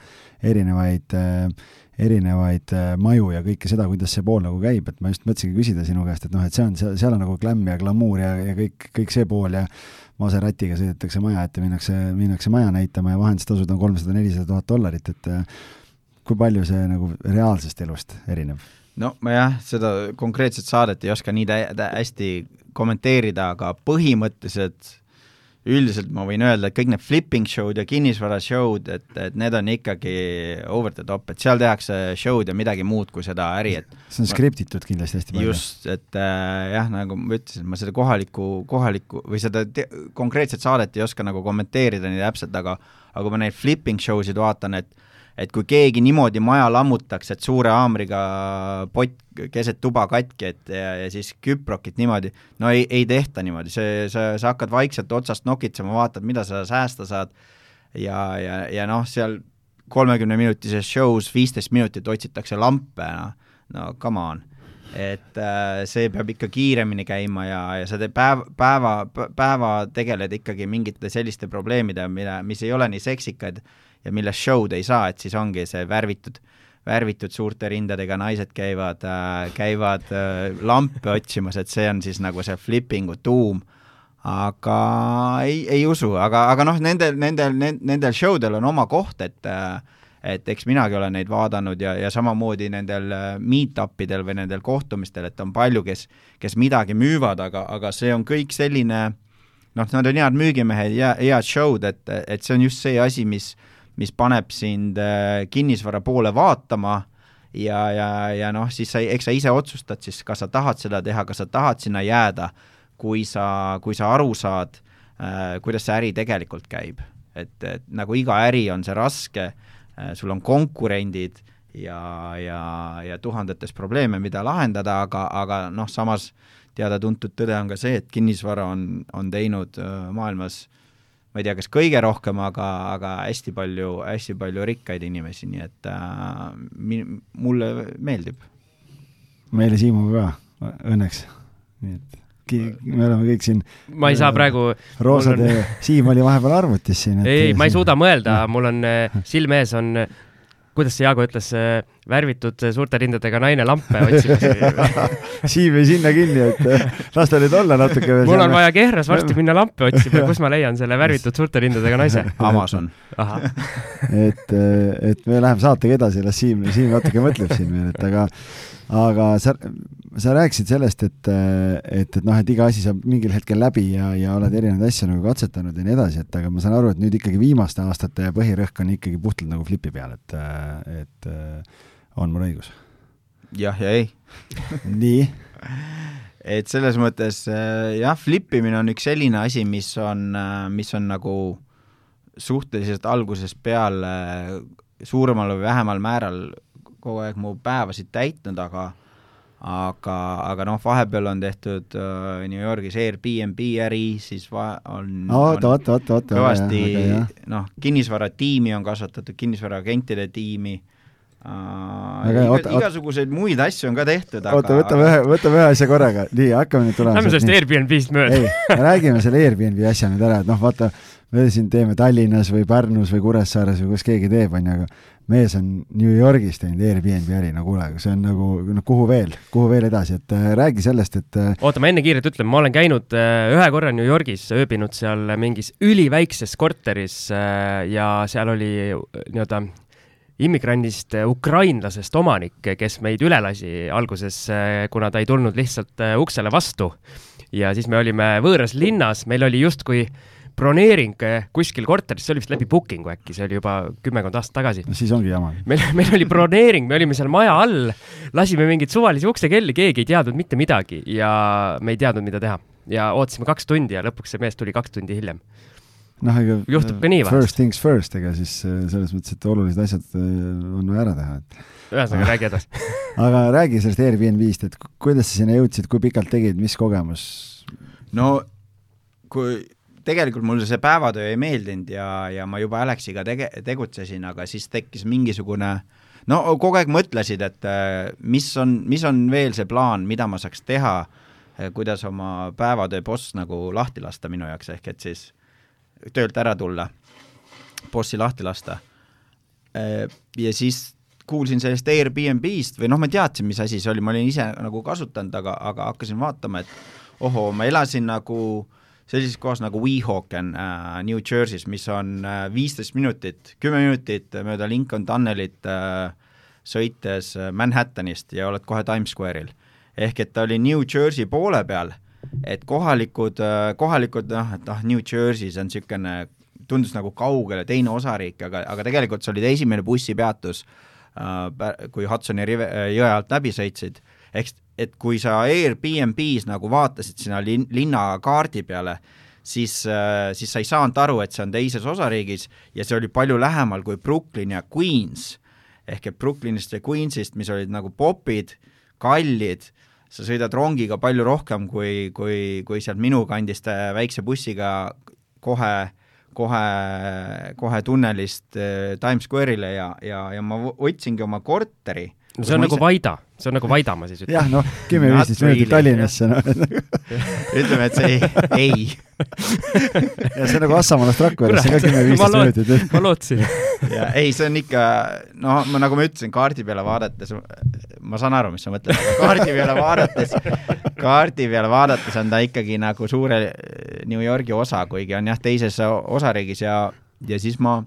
erinevaid äh, erinevaid äh, maju ja kõike seda, kuidas see pool nagu käib, et ma just mõtlesingi küsida sinu käest, et noh, et see on, seal on nagu glämm ja glamuur ja, ja kõik, kõik see pool ja Maseratiga sõidetakse maja ette, minnakse, minnakse maja näitama ja vahendustasud on kolmsada, nelisada tuhat dollarit, et äh, kui palju see nagu reaalsest elust erineb? no ma jah, seda konkreetset saadet ei oska nii hästi kommenteerida, aga põhimõtteliselt üldiselt ma võin öelda, et kõik need flipping show'd ja kinnisvara show'd, et, et need on ikkagi over the top, et seal tehakse show'd ja midagi muud kui seda äri, et see on skriptitud kindlasti hästi palju. just, et äh, jah, nagu ma ütlesin, ma seda kohalikku, kohalikku või seda konkreetset saadet ei oska nagu kommenteerida nii täpselt, aga aga kui ma neid flipping show sid vaatan, et et kui keegi niimoodi maja lammutaks, et suure haamriga pott keset tuba katki, et ja, ja siis küprokit niimoodi, no ei, ei tehta niimoodi, see, sa, sa hakkad vaikselt otsast nokitsema, vaatad, mida sa säästa saad ja, ja, ja noh, seal kolmekümneminutises show's viisteist minutit otsitakse lampe, noh, no come on. Et äh, see peab ikka kiiremini käima ja, ja sa teed päev, päeva, päeva tegeled ikkagi mingite selliste probleemidega, mida, mis ei ole nii seksikad ja milles show'd ei saa, et siis ongi see värvitud, värvitud suurte rindadega naised käivad äh,, käivad äh, lampe otsimas, et see on siis nagu see flipingu tuum, aga ei, ei usu, aga, aga noh, nendel, nendel, nendel show del on oma koht, et äh, et eks minagi olen neid vaadanud ja, ja samamoodi nendel äh, meet-up idel või nendel kohtumistel, et on palju, kes, kes midagi müüvad, aga, aga see on kõik selline noh, nad on head müügimehed ja head show'd, et, et see on just see asi, mis mis paneb sind äh, kinnisvara poole vaatama ja, ja, ja noh, siis sa, eks sa ise otsustad siis, kas sa tahad seda teha, kas sa tahad sinna jääda, kui sa, kui sa aru saad äh,, kuidas see äri tegelikult käib. et, et nagu iga äri on see raske äh,, sul on konkurendid ja, ja, ja tuhandetes probleeme, mida lahendada, aga, aga noh, samas teada-tuntud tõde on ka see, et kinnisvara on, on teinud äh, maailmas ma ei tea, kas kõige rohkem, aga, aga hästi palju, hästi palju rikkaid inimesi, nii et äh, mi-, mulle meeldib. meile Siimuga ka, õnneks, nii et me oleme kõik siin. ma ei saa praegu. roosad on... Siim oli vahepeal arvutis siin. ei, ma ei suuda mõelda, mul on äh, silme ees on kuidas see Jaago ütles, värvitud suurte rindadega naine lampe otsimas Siim jäi sinna kinni, et eh, las ta nüüd olla natuke. mul on vaja Kehras varsti minna lampe otsima, kus ma leian selle värvitud suurte rindadega naise? Amazon. et, eh, et me läheme saatega edasi, las Siim, Siim natuke mõtleb siin veel, et aga aga sa, sa rääkisid sellest, et, et, et noh, et iga asi saab mingil hetkel läbi ja, ja oled erinevaid asju nagu katsetanud ja nii edasi, et aga ma saan aru, et nüüd ikkagi viimaste aastate põhirõhk on ikkagi puhtalt nagu flipi peal, et, et on mul õigus? jah ja ei nii? et selles mõttes jah, flipimine on üks selline asi, mis on, mis on nagu suhteliselt algusest peale suuremal või vähemal määral kogu aeg mu päevasid täitnud, aga aga, aga noh, vahepeal on tehtud äh, New Yorgis Airbnb äri, siis va-, on oota, oota, oota, oota. kõvasti noh, kinnisvaratiimi on kasvatatud, kinnisvaraagentide tiimi äh,, iga, igasuguseid muid asju on ka tehtud, aga oota, võtame ühe, võtame ühe asja korraga, nii, hakkame nüüd tulema Lähme sellest Airbnb-st mööda. ei, räägime selle Airbnb asja nüüd ära, et noh, vaata, me siin teeme Tallinnas või Pärnus või Kuressaares või kus keegi teeb, on ju, aga mees on New Yorgis teinud Airbnb äri, no kuule, see on nagu, no kuhu veel, kuhu veel edasi, et äh, räägi sellest, et äh, oota, ma enne kiirelt ütlen, ma olen käinud äh, ühe korra New Yorgis, ööbinud seal mingis üliväikses korteris äh, ja seal oli äh, nii-öelda immigrandist äh, ukrainlasest omanik, kes meid üle lasi alguses, äh, kuna ta ei tulnud lihtsalt uksele vastu. ja siis me olime võõras linnas, meil oli justkui äh, broneering eh, kuskil korteris, see oli vist läbi booking'u äkki, see oli juba kümmekond aastat tagasi. no siis ongi jama. meil, meil oli broneering, me olime seal maja all, lasime mingeid suvalisi uksekelli, keegi ei teadnud mitte midagi ja me ei teadnud, mida teha. ja ootasime kaks tundi ja lõpuks see mees tuli kaks tundi hiljem noh, ega juhtub ka nii vahest. First things first, ega siis äh, selles mõttes, et olulised asjad äh, on vaja ära teha, et ühesõnaga, räägi edasi aga räägi sellest Airbnb-st, et kuidas sa sinna jõudsid, kui pikalt tegid, mis kogemus? no kui tegelikult mulle see päevatöö ei meeldinud ja, ja ma juba Alexiga tege-, tegutsesin, aga siis tekkis mingisugune no kogu aeg mõtlesid, et äh, mis on, mis on veel see plaan, mida ma saaks teha, äh, kuidas oma päevatöö boss nagu lahti lasta minu jaoks, ehk et siis töölt ära tulla, bossi lahti lasta. Äh, ja siis kuulsin sellest Airbnb-st või noh, ma teadsin, mis asi see oli, ma olin ise nagu kasutanud, aga, aga hakkasin vaatama, et ohoo, ma elasin nagu sellises kohas nagu Weehawken äh, New Jersey's, mis on viisteist äh, minutit, kümme minutit mööda Lincoln Tunnelit äh, sõites äh, Manhattanist ja oled kohe Times Square'il. ehk et ta oli New Jersey poole peal, et kohalikud äh,, kohalikud noh, et noh, New Jersey, see on niisugune, tundus nagu kaugele, teine osariik, aga, aga tegelikult see oli ta esimene bussipeatus äh,, kui Hudsoni rive, äh, jõe alt läbi sõitsid, ehk et kui sa Airbnb-s nagu vaatasid sinna lin-, linnakaardi peale, siis, äh, siis sa ei saanud aru, et see on teises osariigis ja see oli palju lähemal kui Brooklyn ja Queens. ehk et Brooklynist ja Queensist, mis olid nagu popid, kallid, sa sõidad rongiga palju rohkem kui, kui, kui sealt minu kandist äh, väikse bussiga kohe kohe, kohe tunnelist äh, Times Square'ile ja, ja, ja ma võtsingi oma korteri no see on nagu ise... Vaida, see on nagu Vaida, ma siis ütlen. jah, noh, kümme-viisteist minutit Tallinnasse, noh. ütleme, et see ei, ei. ja see on nagu Assamaalast Rakveresse ka kümme-viisteist minutit. ma lootsin. ja ei, see on ikka, noh, ma nagu ma ütlesin, kaardi peale vaadates, ma saan aru, mis sa mõtled, aga kaardi peale vaadates, kaardi peale vaadates on ta ikkagi nagu suure New Yorgi osa, kuigi on jah, teises osariigis ja, ja siis ma,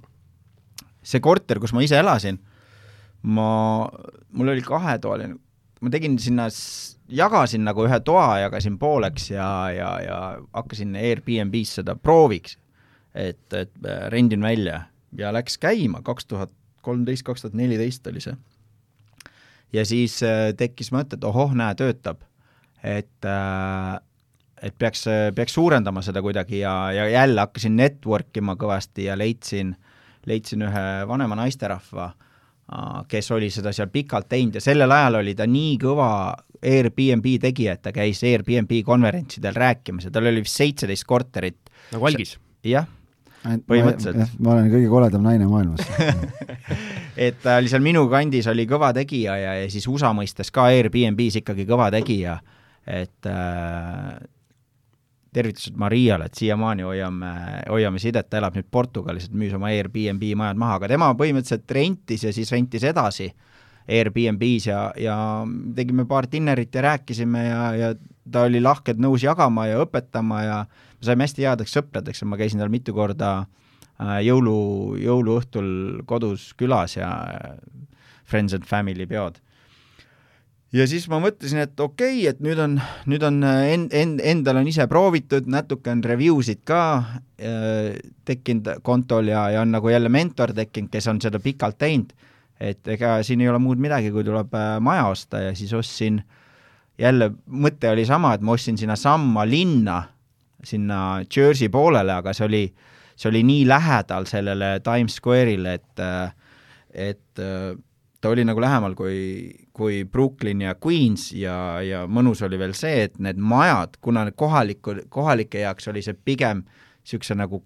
see korter, kus ma ise elasin ma, mul oli kahetoaline, ma tegin sinna, jagasin nagu ühe toa, jagasin pooleks ja, ja, ja hakkasin Airbnb-s seda prooviks, et, et äh, rendin välja ja läks käima, kaks tuhat kolmteist, kaks tuhat neliteist oli see. ja siis äh, tekkis mõte, et ohoh, näe, töötab. et äh, et peaks, peaks suurendama seda kuidagi ja, ja jälle hakkasin network ima kõvasti ja leidsin, leidsin ühe vanema naisterahva äh, kes oli seda seal pikalt teinud ja sellel ajal oli ta nii kõva Airbnb tegija, et ta käis Airbnb konverentsidel rääkimas ja tal oli vist seitseteist korterit. nagu algis? jah, põhimõtteliselt. ma olen kõige koledam naine maailmas et ta oli seal minu kandis, oli kõva tegija ja, ja siis USA mõistes ka Airbnb-s ikkagi kõva tegija, et äh, tervitused Mariale, et siiamaani hoiame, hoiame sidet, ta elab nüüd Portugalis, et müüs oma Airbnb majad maha, aga tema põhimõtteliselt rentis ja siis rentis edasi Airbnb-s ja, ja tegime paar dinnerit ja rääkisime ja, ja ta oli lahkelt nõus jagama ja õpetama ja me saime hästi headeks sõpradeks ja ma käisin tal mitu korda äh, jõulu, jõuluõhtul kodus külas ja äh, friends and family peod ja siis ma mõtlesin, et okei okay,, et nüüd on, nüüd on äh, en-, en-, endal on ise proovitud, natuke on review sid ka äh, tekkinud kontol ja, ja on nagu jälle mentor tekkinud, kes on seda pikalt teinud, et ega siin ei ole muud midagi, kui tuleb äh, maja osta ja siis ostsin, jälle mõte oli sama, et ma ostsin sinna samma linna, sinna Jersey poolele, aga see oli, see oli nii lähedal sellele Times Square'ile, et, et ta oli nagu lähemal kui, kui Brooklyn ja Queens ja, ja mõnus oli veel see, et need majad, kuna need kohaliku, kohalike jaoks oli see pigem niisuguse nagu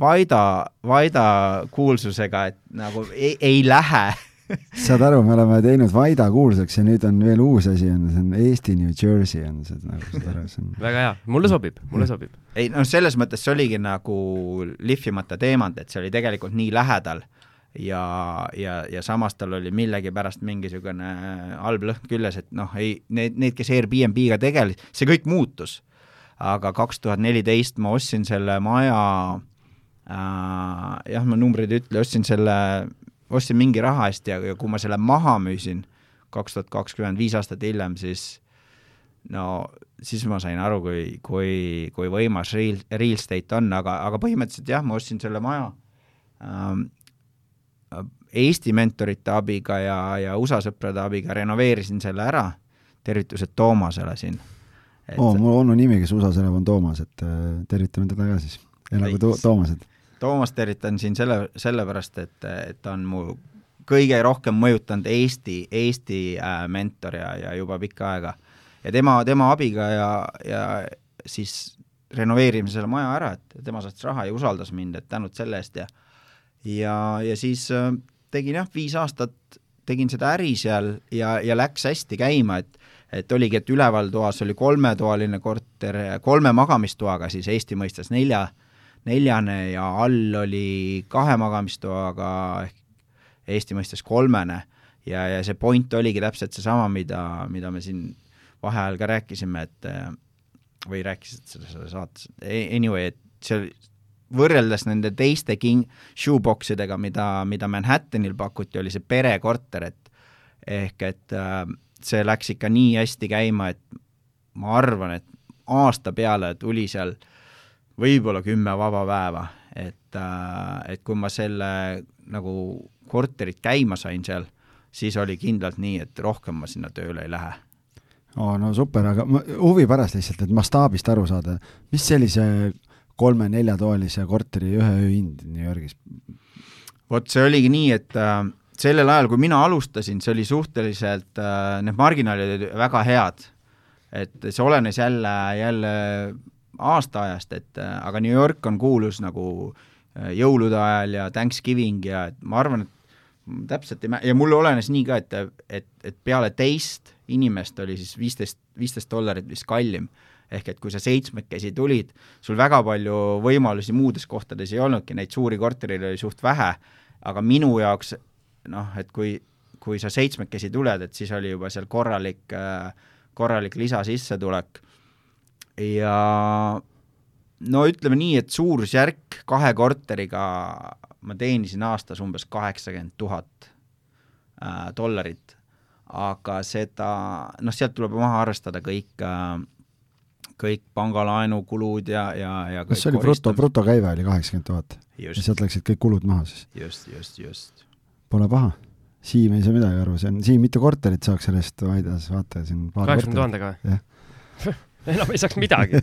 Vaida, Vaida kuulsusega, et nagu ei, ei lähe. Saad aru, me oleme teinud Vaida kuulsaks ja nüüd on veel uus asi, on, see on Eesti New Jersey on see nagu, saad aru, see on väga hea, mulle sobib, mulle sobib. ei noh, selles mõttes see oligi nagu lihvimata teemant, et see oli tegelikult nii lähedal ja, ja, ja samas tal oli millegipärast mingisugune halb lõhn küljes, et noh, ei, need, need, kes Airbnb-ga tegelesid, see kõik muutus. aga kaks tuhat neliteist ma ostsin selle maja äh,, jah, ma numbreid ei ütle, ostsin selle, ostsin mingi raha eest ja, ja kui ma selle maha müüsin, kaks tuhat kakskümmend, viis aastat hiljem, siis no siis ma sain aru, kui, kui, kui võimas real, real estate on, aga, aga põhimõtteliselt jah, ma ostsin selle maja ähm, Eesti mentorite abiga ja, ja USA sõprade abiga renoveerisin selle ära, tervitused Toomasele siin et.... oo, mul onu nimi, kes USA-s elab, on Toomas, et äh, tervitame teda ka siis. elagu to Toomased Toomast tervitan siin selle, sellepärast, et, et ta on mu kõige rohkem mõjutanud Eesti, Eesti äh, mentor ja, ja juba pikka aega. ja tema, tema abiga ja, ja siis renoveerisime selle maja ära, et tema saatis raha ja usaldas mind, et tänud selle eest ja ja, ja siis äh, tegin jah, viis aastat tegin seda äri seal ja, ja läks hästi käima, et et oligi, et üleval toas oli kolmetoaline korter, kolme magamistoaga siis Eesti mõistes nelja, neljane ja all oli kahe magamistoaga ehk Eesti mõistes kolmene. Ja, ja see point oligi täpselt seesama, mida, mida me siin vaheajal ka rääkisime, et või rääkisid selles saates, anyway, et see võrreldes nende teiste king-, shoebox idega, mida, mida Manhattanil pakuti, oli see perekorter, et ehk et äh, see läks ikka nii hästi käima, et ma arvan, et aasta peale tuli seal võib-olla kümme vaba päeva, et, äh, et kui ma selle nagu korterit käima sain seal, siis oli kindlalt nii, et rohkem ma sinna tööle ei lähe. oo, no super, aga ma, huvi pärast lihtsalt, et mastaabist aru saada, mis sellise kolme-neljatoalise korteri ühe öö hind New Yorgis? vot see oligi nii, et äh, sellel ajal, kui mina alustasin, see oli suhteliselt äh,, need marginaalid olid väga head. et see olenes jälle, jälle aastaajast, et äh, aga New York on kuulus nagu äh, jõulude ajal ja Thanksgiving ja et ma arvan, et täpselt ei mä-, ja mul olenes nii ka, et, et, et peale teist inimest oli siis viisteist, viisteist dollarit vist kallim. Ehk et kui sa seitsmekesi tulid, sul väga palju võimalusi muudes kohtades ei olnudki, neid suuri kortereid oli suht vähe, aga minu jaoks noh, et kui, kui sa seitsmekesi tuled, et siis oli juba seal korralik, äh, korralik lisasissetulek ja no ütleme nii, et suurusjärk kahe korteriga ma teenisin aastas umbes kaheksakümmend tuhat äh, dollarit, aga seda, noh, sealt tuleb maha arvestada kõik äh, kõik pangalaenukulud ja, ja, ja kas see oli bruto, brutokäive oli kaheksakümmend tuhat? ja sealt läksid kõik kulud maha siis? just, just, just. Pole paha. Siim ei saa midagi aru, see on, Siim, mitu korterit saaks sellest Vaidas, vaata siin kaheksakümne tuhandega või? enam ei saaks midagi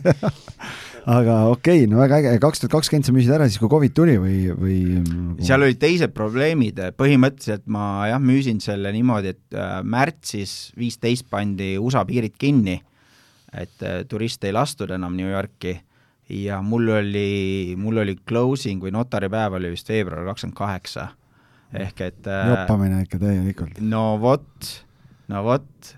aga okei okay,, no väga äge, kaks tuhat kakskümmend sa müüsid ära siis, kui Covid tuli või, või? seal olid teised probleemid, põhimõtteliselt ma jah, müüsin selle niimoodi, et äh, märtsis viisteist pandi USA piirid kinni, et äh, turiste ei lastud enam New Yorki. Ja mul oli, mul oli closing või notaripäev oli vist veebruar kakskümmend kaheksa, ehk et äh, joppamine ikka täielikult. no vot, no vot.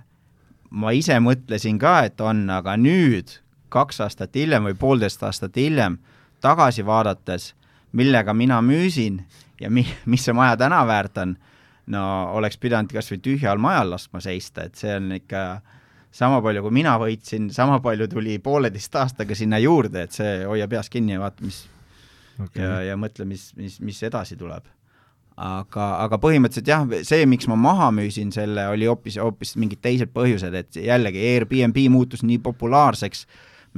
Ma ise mõtlesin ka, et on, aga nüüd, kaks aastat hiljem või poolteist aastat hiljem, tagasi vaadates, millega mina müüsin ja mi-, mis see maja täna väärt on, no oleks pidanud kas või tühjal majal laskma seista, et see on ikka sama palju, kui mina võitsin, sama palju tuli pooleteist aastaga sinna juurde, et see hoia peas kinni ja vaata, mis okay. ja, ja mõtle, mis, mis, mis edasi tuleb aga, aga põhimõtteliselt jah, see, miks ma maha müüsin selle, oli hoopis, hoopis mingid teised põhjused, et jällegi Airbnb muutus nii populaarseks,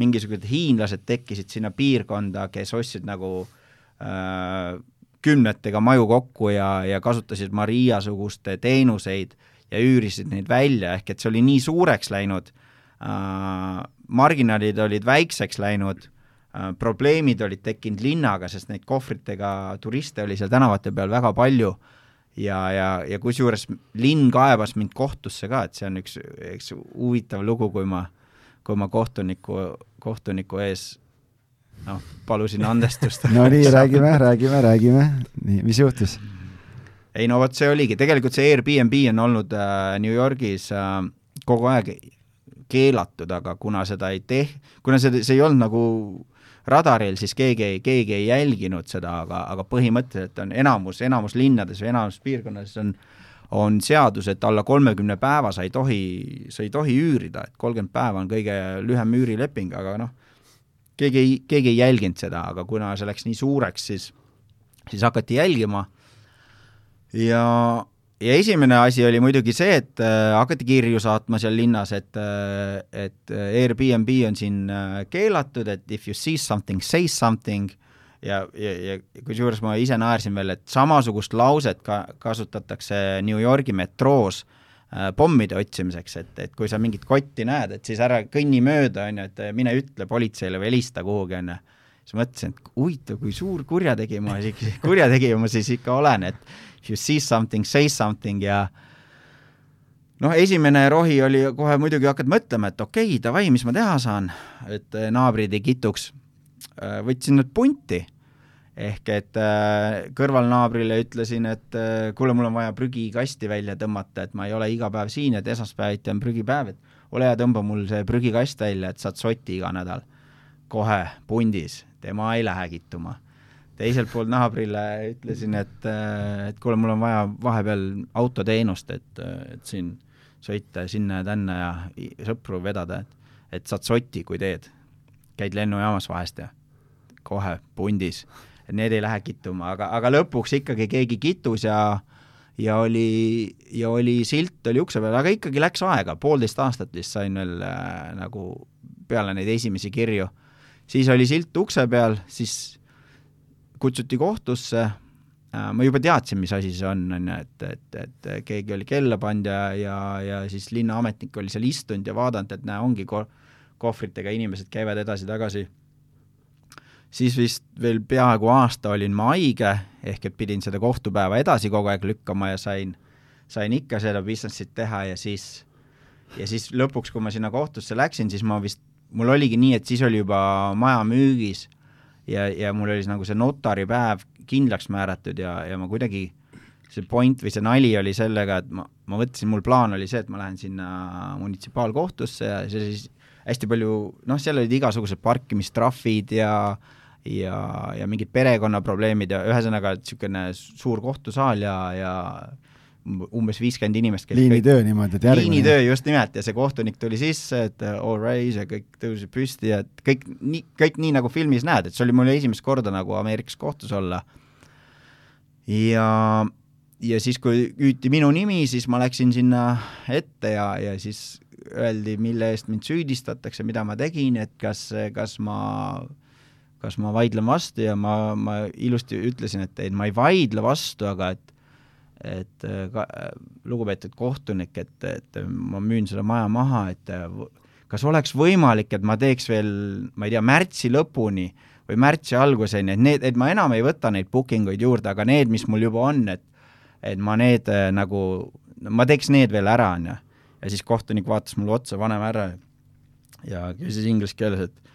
mingisugused hiinlased tekkisid sinna piirkonda, kes ostsid nagu äh, kümnetega maju kokku ja, ja kasutasid Maria-suguste teenuseid ja üürisid neid välja, ehk et see oli nii suureks läinud äh,, marginaalid olid väikseks läinud Äh, probleemid olid tekkinud linnaga, sest neid kohvritega turiste oli seal tänavate peal väga palju ja, ja, ja kusjuures linn kaebas mind kohtusse ka, et see on üks, üks huvitav lugu, kui ma, kui ma kohtuniku, kohtuniku ees noh, palusin andestust no nii, räägime, räägime, räägime. nii, mis juhtus? Ei no vot, see oligi, tegelikult see Airbnb on olnud äh, New Yorgis äh, kogu aeg keelatud, aga kuna seda ei teh-, kuna see, see ei olnud nagu radaril, siis keegi ei, keegi ei jälginud seda, aga, aga põhimõtteliselt on enamus, enamus linnades või enamus piirkonnades on on seadus, et alla kolmekümne päeva sa ei tohi, sa ei tohi üürida, et kolmkümmend päeva on kõige lühem üürileping, aga noh, keegi ei, keegi ei jälginud seda, aga kuna see läks nii suureks, siis, siis hakati jälgima ja ja esimene asi oli muidugi see, et äh, hakati kirju saatma seal linnas, et äh, et Airbnb on siin äh, keelatud, et if you see something, say something. Ja, ja, ja kusjuures ma ise naersin veel, et samasugust lauset ka kasutatakse New Yorgi metroos äh, pommide otsimiseks, et, et kui sa mingit kotti näed, et siis ära kõnni mööda, on ju, et mine ütle politseile või helista kuhugi, on ju siis mõtlesin, et huvitav, kui suur kurjategija ma siis, kurjategija ma siis ikka olen, et if you see something, say something ja noh, esimene rohi oli kohe muidugi hakkad mõtlema, et okei okay,, davai, mis ma teha saan, et eh, naabrid ei kituks. Äh, võtsin nad punti, ehk et äh, kõrvalnaabrile ütlesin, et kuule, mul on vaja prügikasti välja tõmmata, et ma ei ole iga päev siin, et esmaspäeviti on prügipäev, et ole hea, tõmba mul see prügikast välja, et saad sotti iga nädal. Kohe pundis, tema ei lähe kittuma teiselt poolt naabrile ütlesin, et, et kuule, mul on vaja vahepeal autoteenust, et, et siin sõita sinna-tänna ja sõpru vedada, et, et saad sotti, kui teed. käid lennujaamas vahest ja kohe pundis, et need ei lähe kittuma, aga, aga lõpuks ikkagi keegi kitus ja ja oli, ja oli silt oli ukse peal, aga ikkagi läks aega, poolteist aastat vist sain veel äh, nagu peale neid esimesi kirju. Siis oli silt ukse peal, siis kutsuti kohtusse, äh, ma juba teadsin, mis asi see on, on ju, et, et, et keegi oli kella pannud ja, ja, ja siis linnaametnik oli seal istunud ja vaadanud, et näe, ongi ko-, kohvritega inimesed käivad edasi-tagasi. siis vist veel peaaegu aasta olin ma haige, ehk et pidin seda kohtupäeva edasi kogu aeg lükkama ja sain, sain ikka seda business'it teha ja siis, ja siis lõpuks, kui ma sinna kohtusse läksin, siis ma vist, mul oligi nii, et siis oli juba maja müügis ja, ja mul oli nagu see notaripäev kindlaks määratud ja, ja ma kuidagi, see point või see nali oli sellega, et ma, ma mõtlesin, mul plaan oli see, et ma lähen sinna munitsipaalkohtusse ja see siis hästi palju, noh, seal olid igasugused parkimistrahvid ja ja, ja mingid perekonnaprobleemid ja ühesõnaga niisugune suur kohtusaal ja, ja umbes viiskümmend inimest, liinitöö niimoodi, et järgmine liinitöö just nimelt ja see kohtunik tuli sisse, et uh, all rise ja kõik tõusid püsti ja et kõik nii, kõik nii, nagu filmis näed, et see oli mul esimest korda nagu Ameerikas kohtus olla. ja, ja siis, kui hüüti minu nimi, siis ma läksin sinna ette ja, ja siis öeldi, mille eest mind süüdistatakse, mida ma tegin, et kas, kas ma kas ma vaidlen vastu ja ma, ma ilusti ütlesin, et ei, ma ei vaidle vastu, aga et et äh, ka, äh, lugupeetud kohtunik, et, et ma müün selle maja maha, et äh, kas oleks võimalik, et ma teeks veel, ma ei tea, märtsi lõpuni või märtsi alguseni, et need, et ma enam ei võta neid booking uid juurde, aga need, mis mul juba on, et et ma need nagu, ma teeks need veel ära, on ju. ja siis kohtunik vaatas mulle otsa, vanem härra, ja küsis inglise keeles, et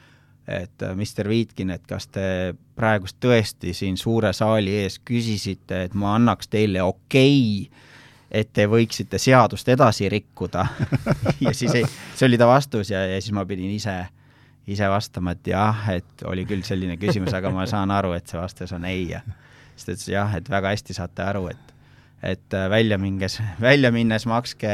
et äh, Mr Viitkin, et kas te praegust tõesti siin suure saali ees küsisite, et ma annaks teile okei okay, et te võiksite seadust edasi rikkuda? Ja siis ei, see oli ta vastus ja, ja siis ma pidin ise, ise vastama, et jah, et oli küll selline küsimus, aga ma saan aru, et see vastus on ei ja siis ta ütles jah, et väga hästi saate aru, et, et äh, välja minges, välja minnes makske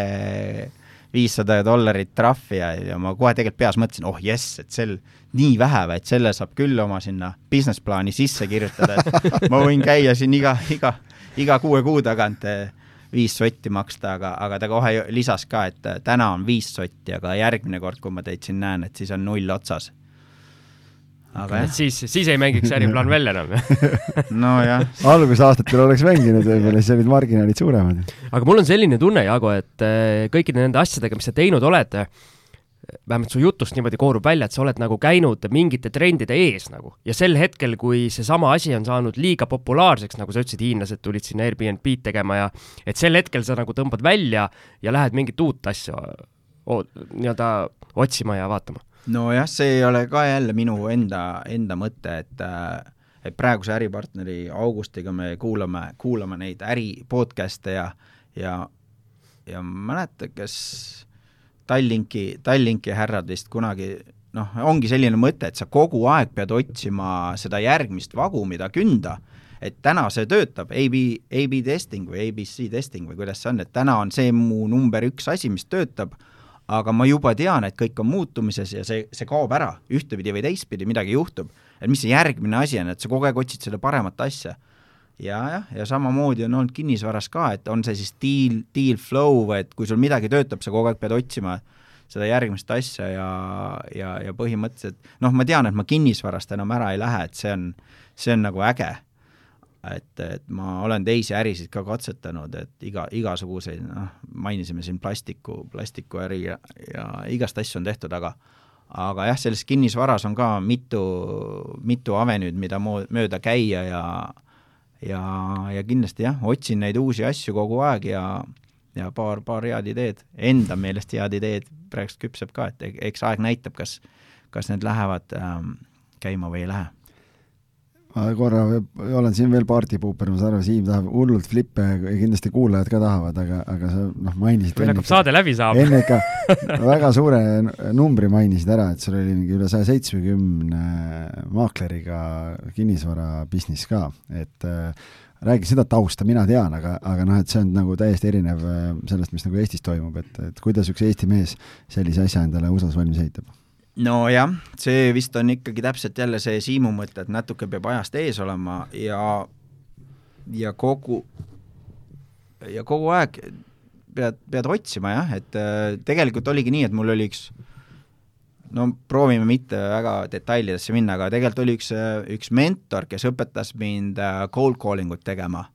viissada dollarit trahvi ja, ja ma kohe tegelikult peas mõtlesin, oh jess, et sel, nii vähe või, et selle saab küll oma sinna business plaani sisse kirjutada, et ma võin käia siin iga, iga, iga kuue kuu tagant eh, viis sotti maksta, aga, aga ta kohe lisas ka, et eh, täna on viis sotti, aga järgmine kord, kui ma teid siin näen, et siis on null otsas aga jah. siis, siis ei mängiks äriplaan välja enam nojah. algusaastatel oleks mänginud võib-olla, siis olid marginaalid suuremad. aga mul on selline tunne, Jaago, et eh, kõikide nende asjadega, mis sa teinud oled, vähemalt su jutust niimoodi koorub välja, et sa oled nagu käinud mingite trendide ees nagu ja sel hetkel, kui seesama asi on saanud liiga populaarseks, nagu sa ütlesid, hiinlased tulid sinna Airbnb-d tegema ja et sel hetkel sa nagu tõmbad välja ja lähed mingit uut asja nii-öelda otsima ja vaatama. Nojah, see ei ole ka jälle minu enda, enda mõte, et äh, et praeguse äripartneri Augustiga me kuulame, kuulame neid äri podcast'e ja ja ja mäleta, kes Tallinki, Tallinki härrad vist kunagi noh, ongi selline mõte, et sa kogu aeg pead otsima seda järgmist vagu, mida künda, et täna see töötab, AB, AB testing või ABC testing või kuidas see on, et täna on see mu number üks asi, mis töötab, aga ma juba tean, et kõik on muutumises ja see, see kaob ära, ühtepidi või teistpidi midagi juhtub. et mis see järgmine asi on, et sa kogu aeg otsid seda paremat asja ja jah, ja samamoodi on olnud kinnisvaras ka, et on see siis deal, deal flow või et kui sul midagi töötab, sa kogu aeg pead otsima seda järgmist asja ja, ja, ja põhimõtteliselt noh, ma tean, et ma kinnisvarast enam ära ei lähe, et see on, see on nagu äge. Et, et ma olen teisi ärisid ka katsetanud, et iga, igasuguseid, noh, mainisime siin plastiku, plastikuäri ja, ja igast asju on tehtud, aga aga jah, selles kinnisvaras on ka mitu, mitu avenüüd, mida mo-, mööda käia ja ja, ja kindlasti jah, otsin neid uusi asju kogu aeg ja, ja paar, paar head ideed, enda meelest head ideed praegust küpseb ka, et eks aeg näitab, kas, kas need lähevad ähm, käima või ei lähe ma korra olen siin veel partypuuper, ma saan aru, Siim tahab hullult flippe ja kindlasti kuulajad ka tahavad, aga, aga sa noh, mainisid meil hakkab saade läbi saama. enne ikka väga suure numbri mainisid ära, et sul oli mingi üle saja seitsmekümne maakleriga kinnisvara business ka, et äh, räägi seda tausta, mina tean, aga, aga noh, et see on nagu täiesti erinev äh, sellest, mis nagu Eestis toimub, et, et kuidas üks Eesti mees sellise asja endale USA-s valmis ehitab nojah, see vist on ikkagi täpselt jälle see Siimu mõte, et natuke peab ajast ees olema ja, ja kogu, ja kogu aeg pead, pead otsima jah, et äh, tegelikult oligi nii, et mul oli üks no proovime mitte väga detailidesse minna, aga tegelikult oli üks, üks mentor, kes õpetas mind äh, cold calling ut tegema.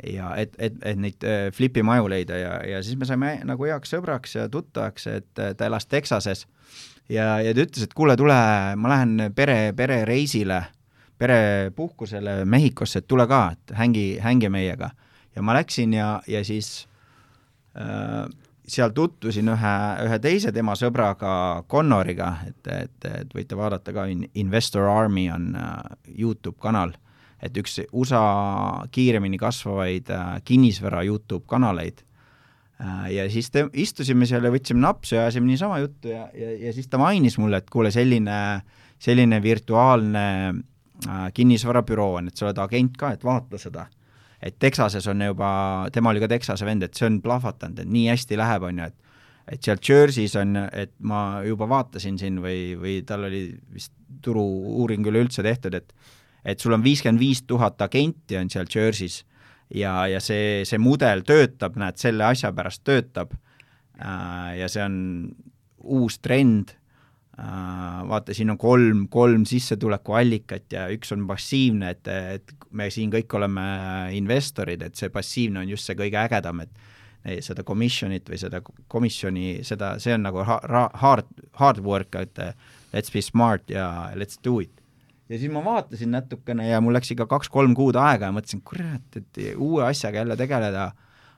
ja et, et, et neid äh, flipi maju leida ja, ja siis me saime nagu heaks sõbraks ja tuttavaks, et ta elas Texases ja, ja ta ütles, et kuule, tule, ma lähen pere, perereisile, perepuhkusele Mehhikosse, et tule ka, et hängi, hängi meiega. ja ma läksin ja, ja siis äh, seal tutvusin ühe, ühe teise tema sõbraga, Connoriga, et, et, et võite vaadata ka, Investor Army on uh, Youtube kanal, et üks USA kiiremini kasvavaid uh, kinnisvara Youtube kanaleid Äh, ja siis te, istusime seal ja võtsime napsu ja ajasime niisama juttu ja, ja, ja siis ta mainis mulle, et kuule, selline, selline virtuaalne äh, kinnisvarabüroo on, et sa oled agent ka, et vaata seda. et Texases on juba, tema oli ka Texase vend, et see on plahvatanud, et nii hästi läheb, on ju, et et seal Jersey's on, et ma juba vaatasin siin või, või tal oli vist turu-uuring üleüldse tehtud, et et sul on viiskümmend viis tuhat agenti on seal Jersey's ja, ja see, see mudel töötab, näed, selle asja pärast töötab äh, ja see on uus trend äh,, vaata, siin on kolm, kolm sissetulekuallikat ja üks on passiivne, et, et me siin kõik oleme investorid, et see passiivne on just see kõige ägedam, et seda commission'it või seda komisjoni, seda, see on nagu hard, hard work, et let's be smart ja let's do it ja siis ma vaatasin natukene ja mul läks ikka kaks-kolm kuud aega ja mõtlesin, kurat, et uue asjaga jälle tegeleda,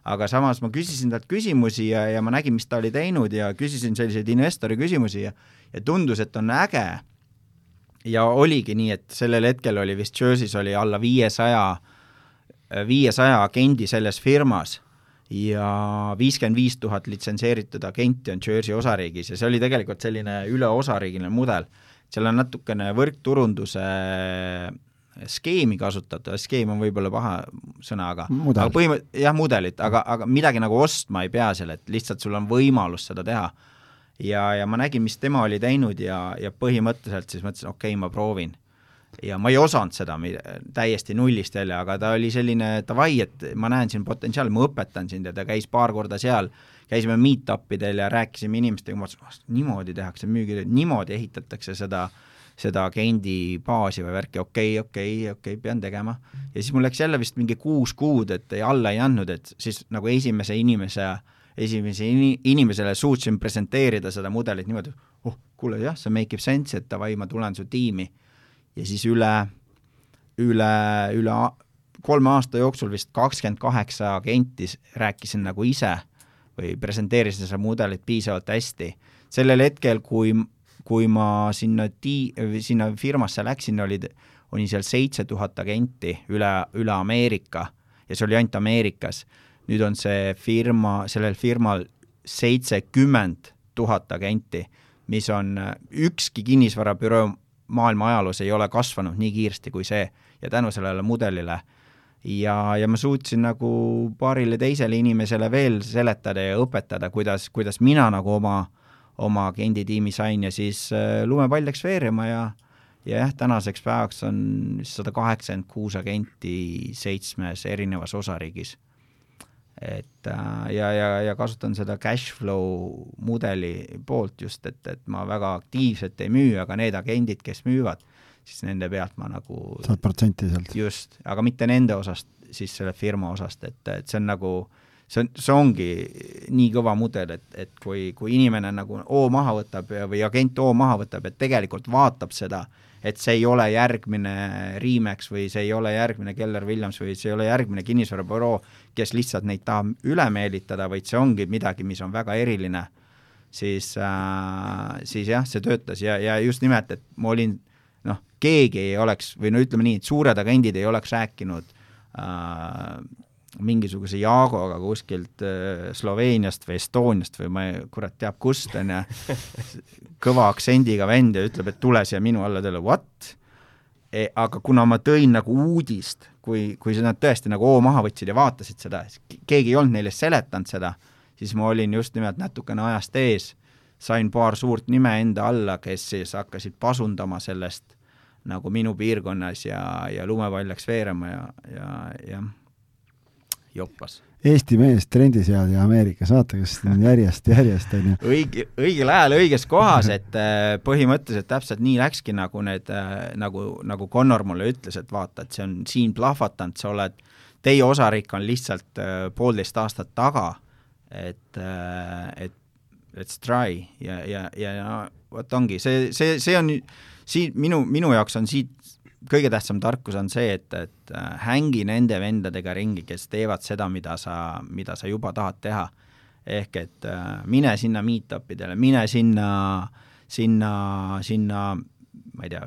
aga samas ma küsisin talt küsimusi ja, ja ma nägin, mis ta oli teinud ja küsisin selliseid investori küsimusi ja ja tundus, et on äge. ja oligi nii, et sellel hetkel oli vist Jersey's oli alla viiesaja, viiesaja agendi selles firmas ja viiskümmend viis tuhat litsenseeritud agenti on Jersey osariigis ja see oli tegelikult selline üle osariigiline mudel seal on natukene võrkturunduse skeemi kasutatud, skeem on võib-olla paha sõna, aga Mudel. aga põhimõ-, jah, mudelit, aga, aga midagi nagu ostma ei pea seal, et lihtsalt sul on võimalus seda teha. ja, ja ma nägin, mis tema oli teinud ja, ja põhimõtteliselt siis mõtlesin, okei okay,, ma proovin. ja ma ei osanud seda täiesti nullist jälle, aga ta oli selline davai, et ma näen siin potentsiaali, ma õpetan sind ja ta käis paar korda seal käisime meet-up idel ja rääkisime inimestega, ma mõtlesin, niimoodi tehakse müügitööd, niimoodi ehitatakse seda, seda agendi baasi või värki, okei okay,, okei okay,, okei okay,, pean tegema. ja siis mul läks jälle vist mingi kuus kuud, et ei alla ei andnud, et siis nagu esimese inimese esimese ini-, inimesele suutsin presenteerida seda mudelit niimoodi, oh, kuule jah, see make ib sense, et davai, ma tulen su tiimi. ja siis üle, üle, üle kolme aasta jooksul vist kakskümmend kaheksa agenti rääkisin nagu ise või presenteerisin seda mudelit piisavalt hästi. sellel hetkel, kui, kui ma sinna ti-, sinna firmasse läksin, olid, oli seal seitse tuhat agenti üle, üle Ameerika ja see oli ainult Ameerikas. nüüd on see firma, sellel firmal seitsekümmend tuhat agenti, mis on, ükski kinnisvarabüroo maailma ajaloos ei ole kasvanud nii kiiresti kui see ja tänu sellele mudelile ja, ja ma suutsin nagu paarile teisele inimesele veel seletada ja õpetada, kuidas, kuidas mina nagu oma, oma agenditiimi sain ja siis äh, lumepall läks veerema ja ja jah, tänaseks päevaks on sada kaheksakümmend kuus agenti seitsmes erinevas osariigis. et äh, ja, ja, ja kasutan seda cash flow mudeli poolt just, et, et ma väga aktiivselt ei müü, aga need agendid, kes müüvad, siis nende pealt ma nagu saad protsenti sealt? just, aga mitte nende osast, siis selle firma osast, et, et see on nagu, see on, see ongi nii kõva mudel, et, et kui, kui inimene nagu O maha võtab ja, või agent O maha võtab, et tegelikult vaatab seda, et see ei ole järgmine Remax või see ei ole järgmine Keller Williams või see ei ole järgmine kinnisvarabüroo, kes lihtsalt neid tahab üle meelitada, vaid see ongi midagi, mis on väga eriline, siis äh,, siis jah, see töötas ja, ja just nimelt, et ma olin noh, keegi ei oleks, või no ütleme nii, et suured agendid ei oleks rääkinud äh, mingisuguse Jaagoga kuskilt äh, Sloveeniast või Estoniast või ma ei, kurat teab kust, on ju, kõva aktsendiga vend ja ütleb, et tule siia minu alla, ta ütleb what e,? aga kuna ma tõin nagu uudist, kui, kui nad tõesti nagu hoo maha võtsid ja vaatasid seda, keegi ei olnud neile seletanud seda, siis ma olin just nimelt natukene ajast ees sain paar suurt nime enda alla, kes siis hakkasid pasundama sellest nagu minu piirkonnas ja, ja lumepall läks veerema ja, ja, jah, joppas. Eesti mees trendiseadja Ameerikas, vaata, kas järjest, järjest on ju. õige, õigel ajal õiges kohas, et äh, põhimõtteliselt täpselt nii läkski, nagu need, äh, nagu, nagu Connor mulle ütles, et vaata, et see on siin plahvatanud, sa oled, teie osariik on lihtsalt äh, poolteist aastat taga, et, et let's try ja, ja, ja vot ongi, see, see, see on siin minu, minu jaoks on siit kõige tähtsam tarkus on see, et, et äh, hängi nende vendadega ringi, kes teevad seda, mida sa, mida sa juba tahad teha. ehk et äh, mine sinna meet-up idele, mine sinna, sinna, sinna, ma ei tea,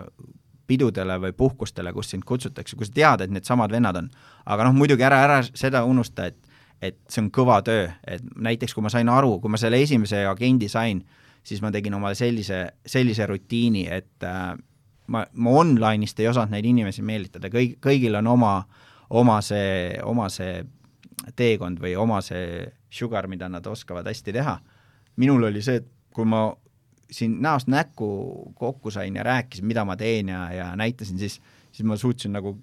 pidudele või puhkustele, kus sind kutsutakse, kui sa tead, et needsamad vennad on. aga noh, muidugi ära, ära seda unusta, et et see on kõva töö, et näiteks kui ma sain aru, kui ma selle esimese agendi sain, siis ma tegin omale sellise, sellise rutiini, et äh, ma, ma online'ist ei osanud neid inimesi meelitada, kõik, kõigil on oma, oma see, oma see teekond või oma see sugar, mida nad oskavad hästi teha. minul oli see, et kui ma siin näost näkku kokku sain ja rääkisin, mida ma teen ja, ja näitasin, siis, siis ma suutsin nagu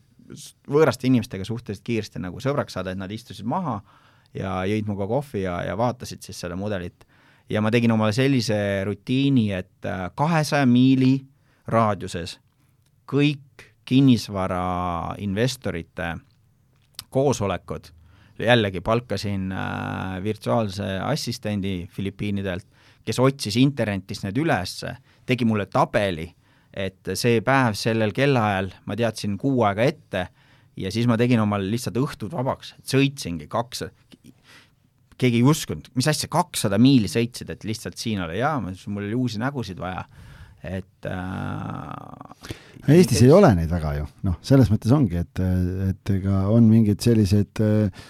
võõraste inimestega suhteliselt kiiresti nagu sõbraks saada, et nad istusid maha ja jõid minuga kohvi ja, ja vaatasid siis seda mudelit. ja ma tegin omale sellise rutiini, et äh, kahesaja miili raadiuses kõik kinnisvarainvestorite koosolekud, jällegi palkasin äh, virtuaalse assistendi Filipiinidelt, kes otsis internetist need üles, tegi mulle tabeli et see päev sellel kellaajal ma teadsin kuu aega ette ja siis ma tegin omal lihtsalt õhtud vabaks, sõitsingi kaks, keegi ei uskunud, mis asja, kakssada miili sõitsid, et lihtsalt siin olla, jaa, mul oli uusi nägusid vaja, et äh, Eestis et, ei ole neid väga ju, noh, selles mõttes ongi, et, et ega on mingid sellised äh,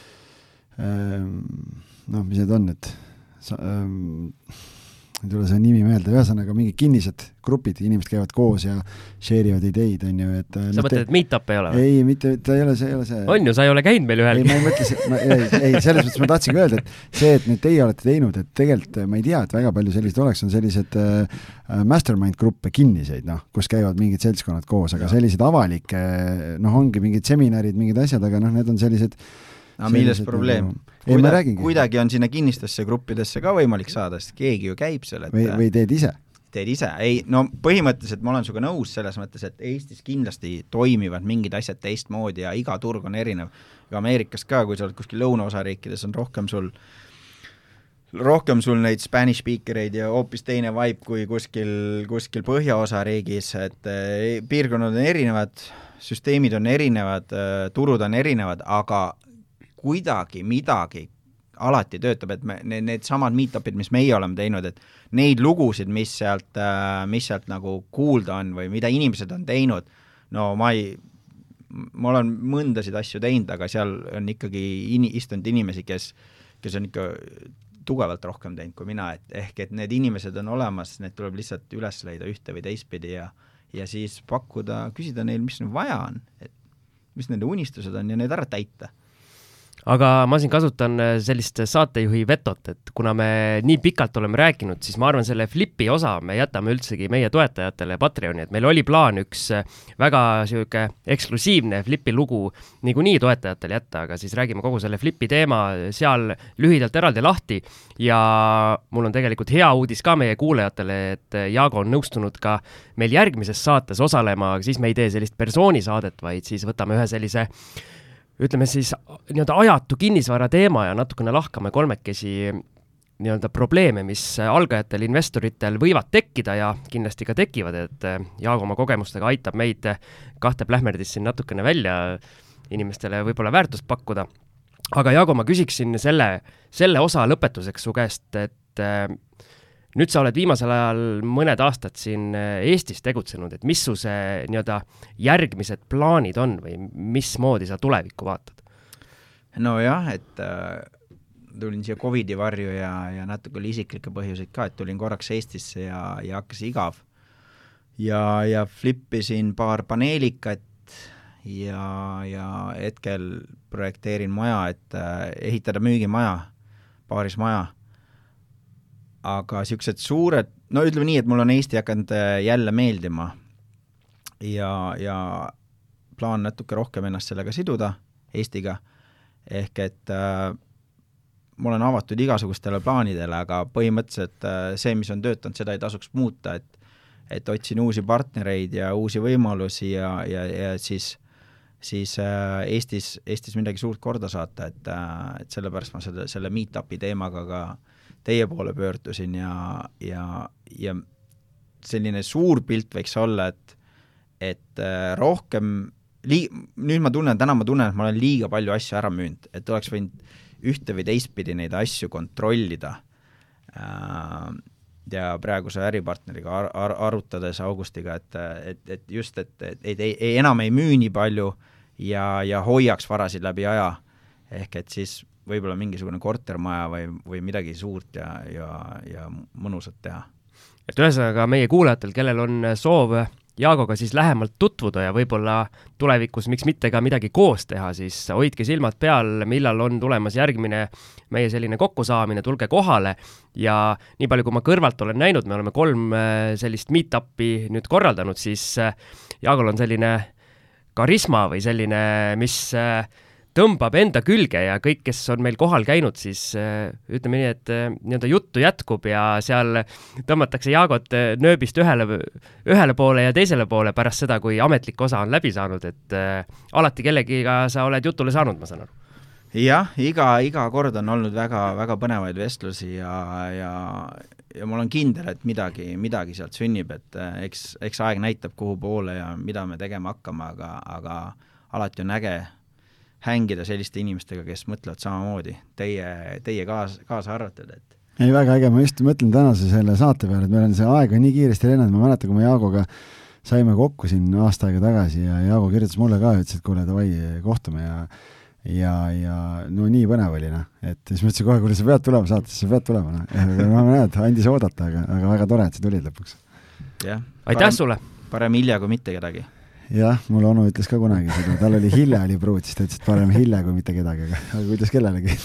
äh, noh, mis need on, et sa, äh, ei tule see nimi meelde, ühesõnaga mingid kinnised grupid, inimesed käivad koos ja share ivad ideid, on ju, et äh, sa mõtled, et meet-up ei ole või? ei, mitte, ta ei ole see, ei ole see. on ju, sa ei ole käinud meil ühelgi. ei, ma ei mõtle, ei, ei, selles mõttes ma tahtsingi öelda, et see, et nüüd teie olete teinud, et tegelikult ma ei tea, et väga palju selliseid oleks, on sellised äh, mastermind gruppe kinniseid, noh, kus käivad mingid seltskonnad koos, aga selliseid avalikke, noh, ongi mingid seminarid, mingid asjad, aga noh, need on sellised aga milles probleem nagu...? Kuida, kuidagi on sinna kinnistesse gruppidesse ka võimalik saada, sest keegi ju käib seal, et või, või teed ise? teed ise, ei no põhimõtteliselt ma olen sinuga nõus selles mõttes, et Eestis kindlasti toimivad mingid asjad teistmoodi ja iga turg on erinev. ja Ameerikas ka, kui sa oled kuskil lõunaosariikides, on rohkem sul rohkem sul neid Spanish speaker eid ja hoopis teine vibe kui kuskil, kuskil põhjaosa riigis, et eh, piirkonnad on erinevad, süsteemid on erinevad, eh, turud on erinevad, aga kuidagi midagi alati töötab, et me, need, needsamad meet-up'id, mis meie oleme teinud, et neid lugusid, mis sealt, äh, mis sealt nagu kuulda on või mida inimesed on teinud, no ma ei, ma olen mõndasid asju teinud, aga seal on ikkagi in-, istunud inimesi, kes, kes on ikka tugevalt rohkem teinud kui mina, et ehk et need inimesed on olemas, need tuleb lihtsalt üles leida ühte või teistpidi ja ja siis pakkuda, küsida neil, mis neil vaja on, et mis nende unistused on ja need ära täita aga ma siin kasutan äh, sellist saatejuhi vetot, et kuna me nii pikalt oleme rääkinud, siis ma arvan, selle Flipi osa me jätame üldsegi meie toetajatele Patreoni, et meil oli plaan üks äh, väga niisugune eksklusiivne Flipi lugu niikuinii toetajatele jätta, aga siis räägime kogu selle Flipi teema seal lühidalt eraldi lahti. Ja mul on tegelikult hea uudis ka meie kuulajatele, et Jaago on nõustunud ka meil järgmises saates osalema, aga siis me ei tee sellist persoonisaadet, vaid siis võtame ühe sellise ütleme siis nii-öelda ajatu kinnisvara teema ja natukene lahkame kolmekesi nii-öelda probleeme, mis algajatel investoritel võivad tekkida ja kindlasti ka tekivad, et Jaago oma kogemustega aitab meid kahte plähmerdist siin natukene välja inimestele võib-olla väärtust pakkuda. aga Jaago, ma küsiksin selle, selle osa lõpetuseks su käest, et nüüd sa oled viimasel ajal mõned aastad siin äh, Eestis tegutsenud, et mis su see nii-öelda järgmised plaanid on või mismoodi sa tulevikku vaatad? nojah, et äh, tulin siia Covidi varju ja, ja natuke oli isiklikke põhjuseid ka, et tulin korraks Eestisse ja, ja hakkas igav. ja, ja flippisin paar paneelikat ja, ja hetkel projekteerin maja, et äh, ehitada müügimaja, paarismaja aga niisugused suured, no ütleme nii, et mul on Eesti hakanud äh, jälle meeldima. Ja, ja plaan natuke rohkem ennast sellega siduda, Eestiga, ehk et äh, ma olen avatud igasugustele plaanidele, aga põhimõtteliselt äh, see, mis on töötanud, seda ei tasuks muuta, et et otsin uusi partnereid ja uusi võimalusi ja, ja, ja siis siis äh, Eestis, Eestis midagi suurt korda saata, et äh,, et sellepärast ma selle, selle meet-up'i teemaga ka äh, teie poole pöördusin ja, ja, ja selline suur pilt võiks olla, et et äh, rohkem lii-, nüüd ma tunnen, täna ma tunnen, et ma olen liiga palju asju ära müünud, et oleks võinud ühte või teistpidi neid asju kontrollida. Äh, ja praeguse äripartneriga ar-, ar-, arutades Augustiga, et, et, et just, et, et, et ei, ei, enam ei müü nii palju ja, ja hoiaks varasid läbi aja, ehk et siis võib-olla mingisugune kortermaja või, või midagi suurt ja, ja, ja mõnusat teha. et ühesõnaga meie kuulajatel, kellel on soov Jaagoga siis lähemalt tutvuda ja võib-olla tulevikus, miks mitte ka midagi koos teha, siis hoidke silmad peal, millal on tulemas järgmine meie selline kokkusaamine, tulge kohale ja nii palju, kui ma kõrvalt olen näinud, me oleme kolm äh, sellist meet-up'i nüüd korraldanud, siis äh, Jaagol on selline karisma või selline, mis äh, tõmbab enda külge ja kõik, kes on meil kohal käinud, siis äh, ütleme nii, et äh, nii-öelda juttu jätkub ja seal tõmmatakse Jaagot äh, nööbist ühele, ühele poole ja teisele poole pärast seda, kui ametlik osa on läbi saanud, et alati kellegiga sa oled jutule saanud, ma saan aru. Jah, iga, iga kord on olnud väga, väga põnevaid vestlusi ja, ja, ja ma olen kindel, et midagi, midagi sealt sünnib, et eks, eks aeg näitab, kuhu poole ja mida me tegema hakkame, aga, aga alati on äge hängida selliste inimestega, kes mõtlevad samamoodi, teie, teie kaas, kaasa arvatud, et ei, väga äge, ma just mõtlen tänase selle saate peale, et meil on see aeg on nii kiiresti lennanud, ma mäletan, kui me Jaagoga saime kokku siin aasta aega tagasi ja Jaago kirjutas mulle ka, ütles, et kuule, davai, kohtume ja ja, ja no nii põnev oli, noh, et siis ma ütlesin kohe, kuule, sa pead tulema saatesse, sa pead tulema, noh, aga no näed, andis oodata, aga, aga väga tore, et sa tulid lõpuks. aitäh sulle! parem hilja kui mitte kedagi jah, mul onu ütles ka kunagi seda, tal oli Hille oli pruut, siis ta ütles, et parem Hille kui mitte kedagi, aga, aga kuidas kellelegi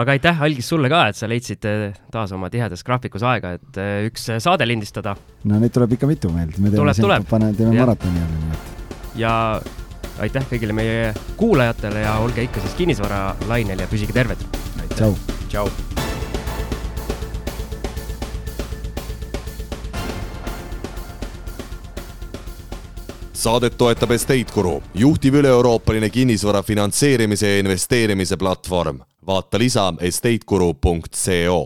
aga aitäh, Algis, sulle ka, et sa leidsid eh, taas oma tihedas graafikus aega, et eh, üks eh, saade lindistada. no neid tuleb ikka mitu meil, me teeme, tuleb, pane, teeme maratoni jälle, nii et. ja aitäh kõigile meie kuulajatele ja olge ikka siis kinnisvaralainel ja püsige terved. tšau. tšau. Saadet toetab Estate Guru, juhtiv üle-euroopaline kinnisvara finantseerimise ja investeerimise platvorm. vaata lisa estateguru.co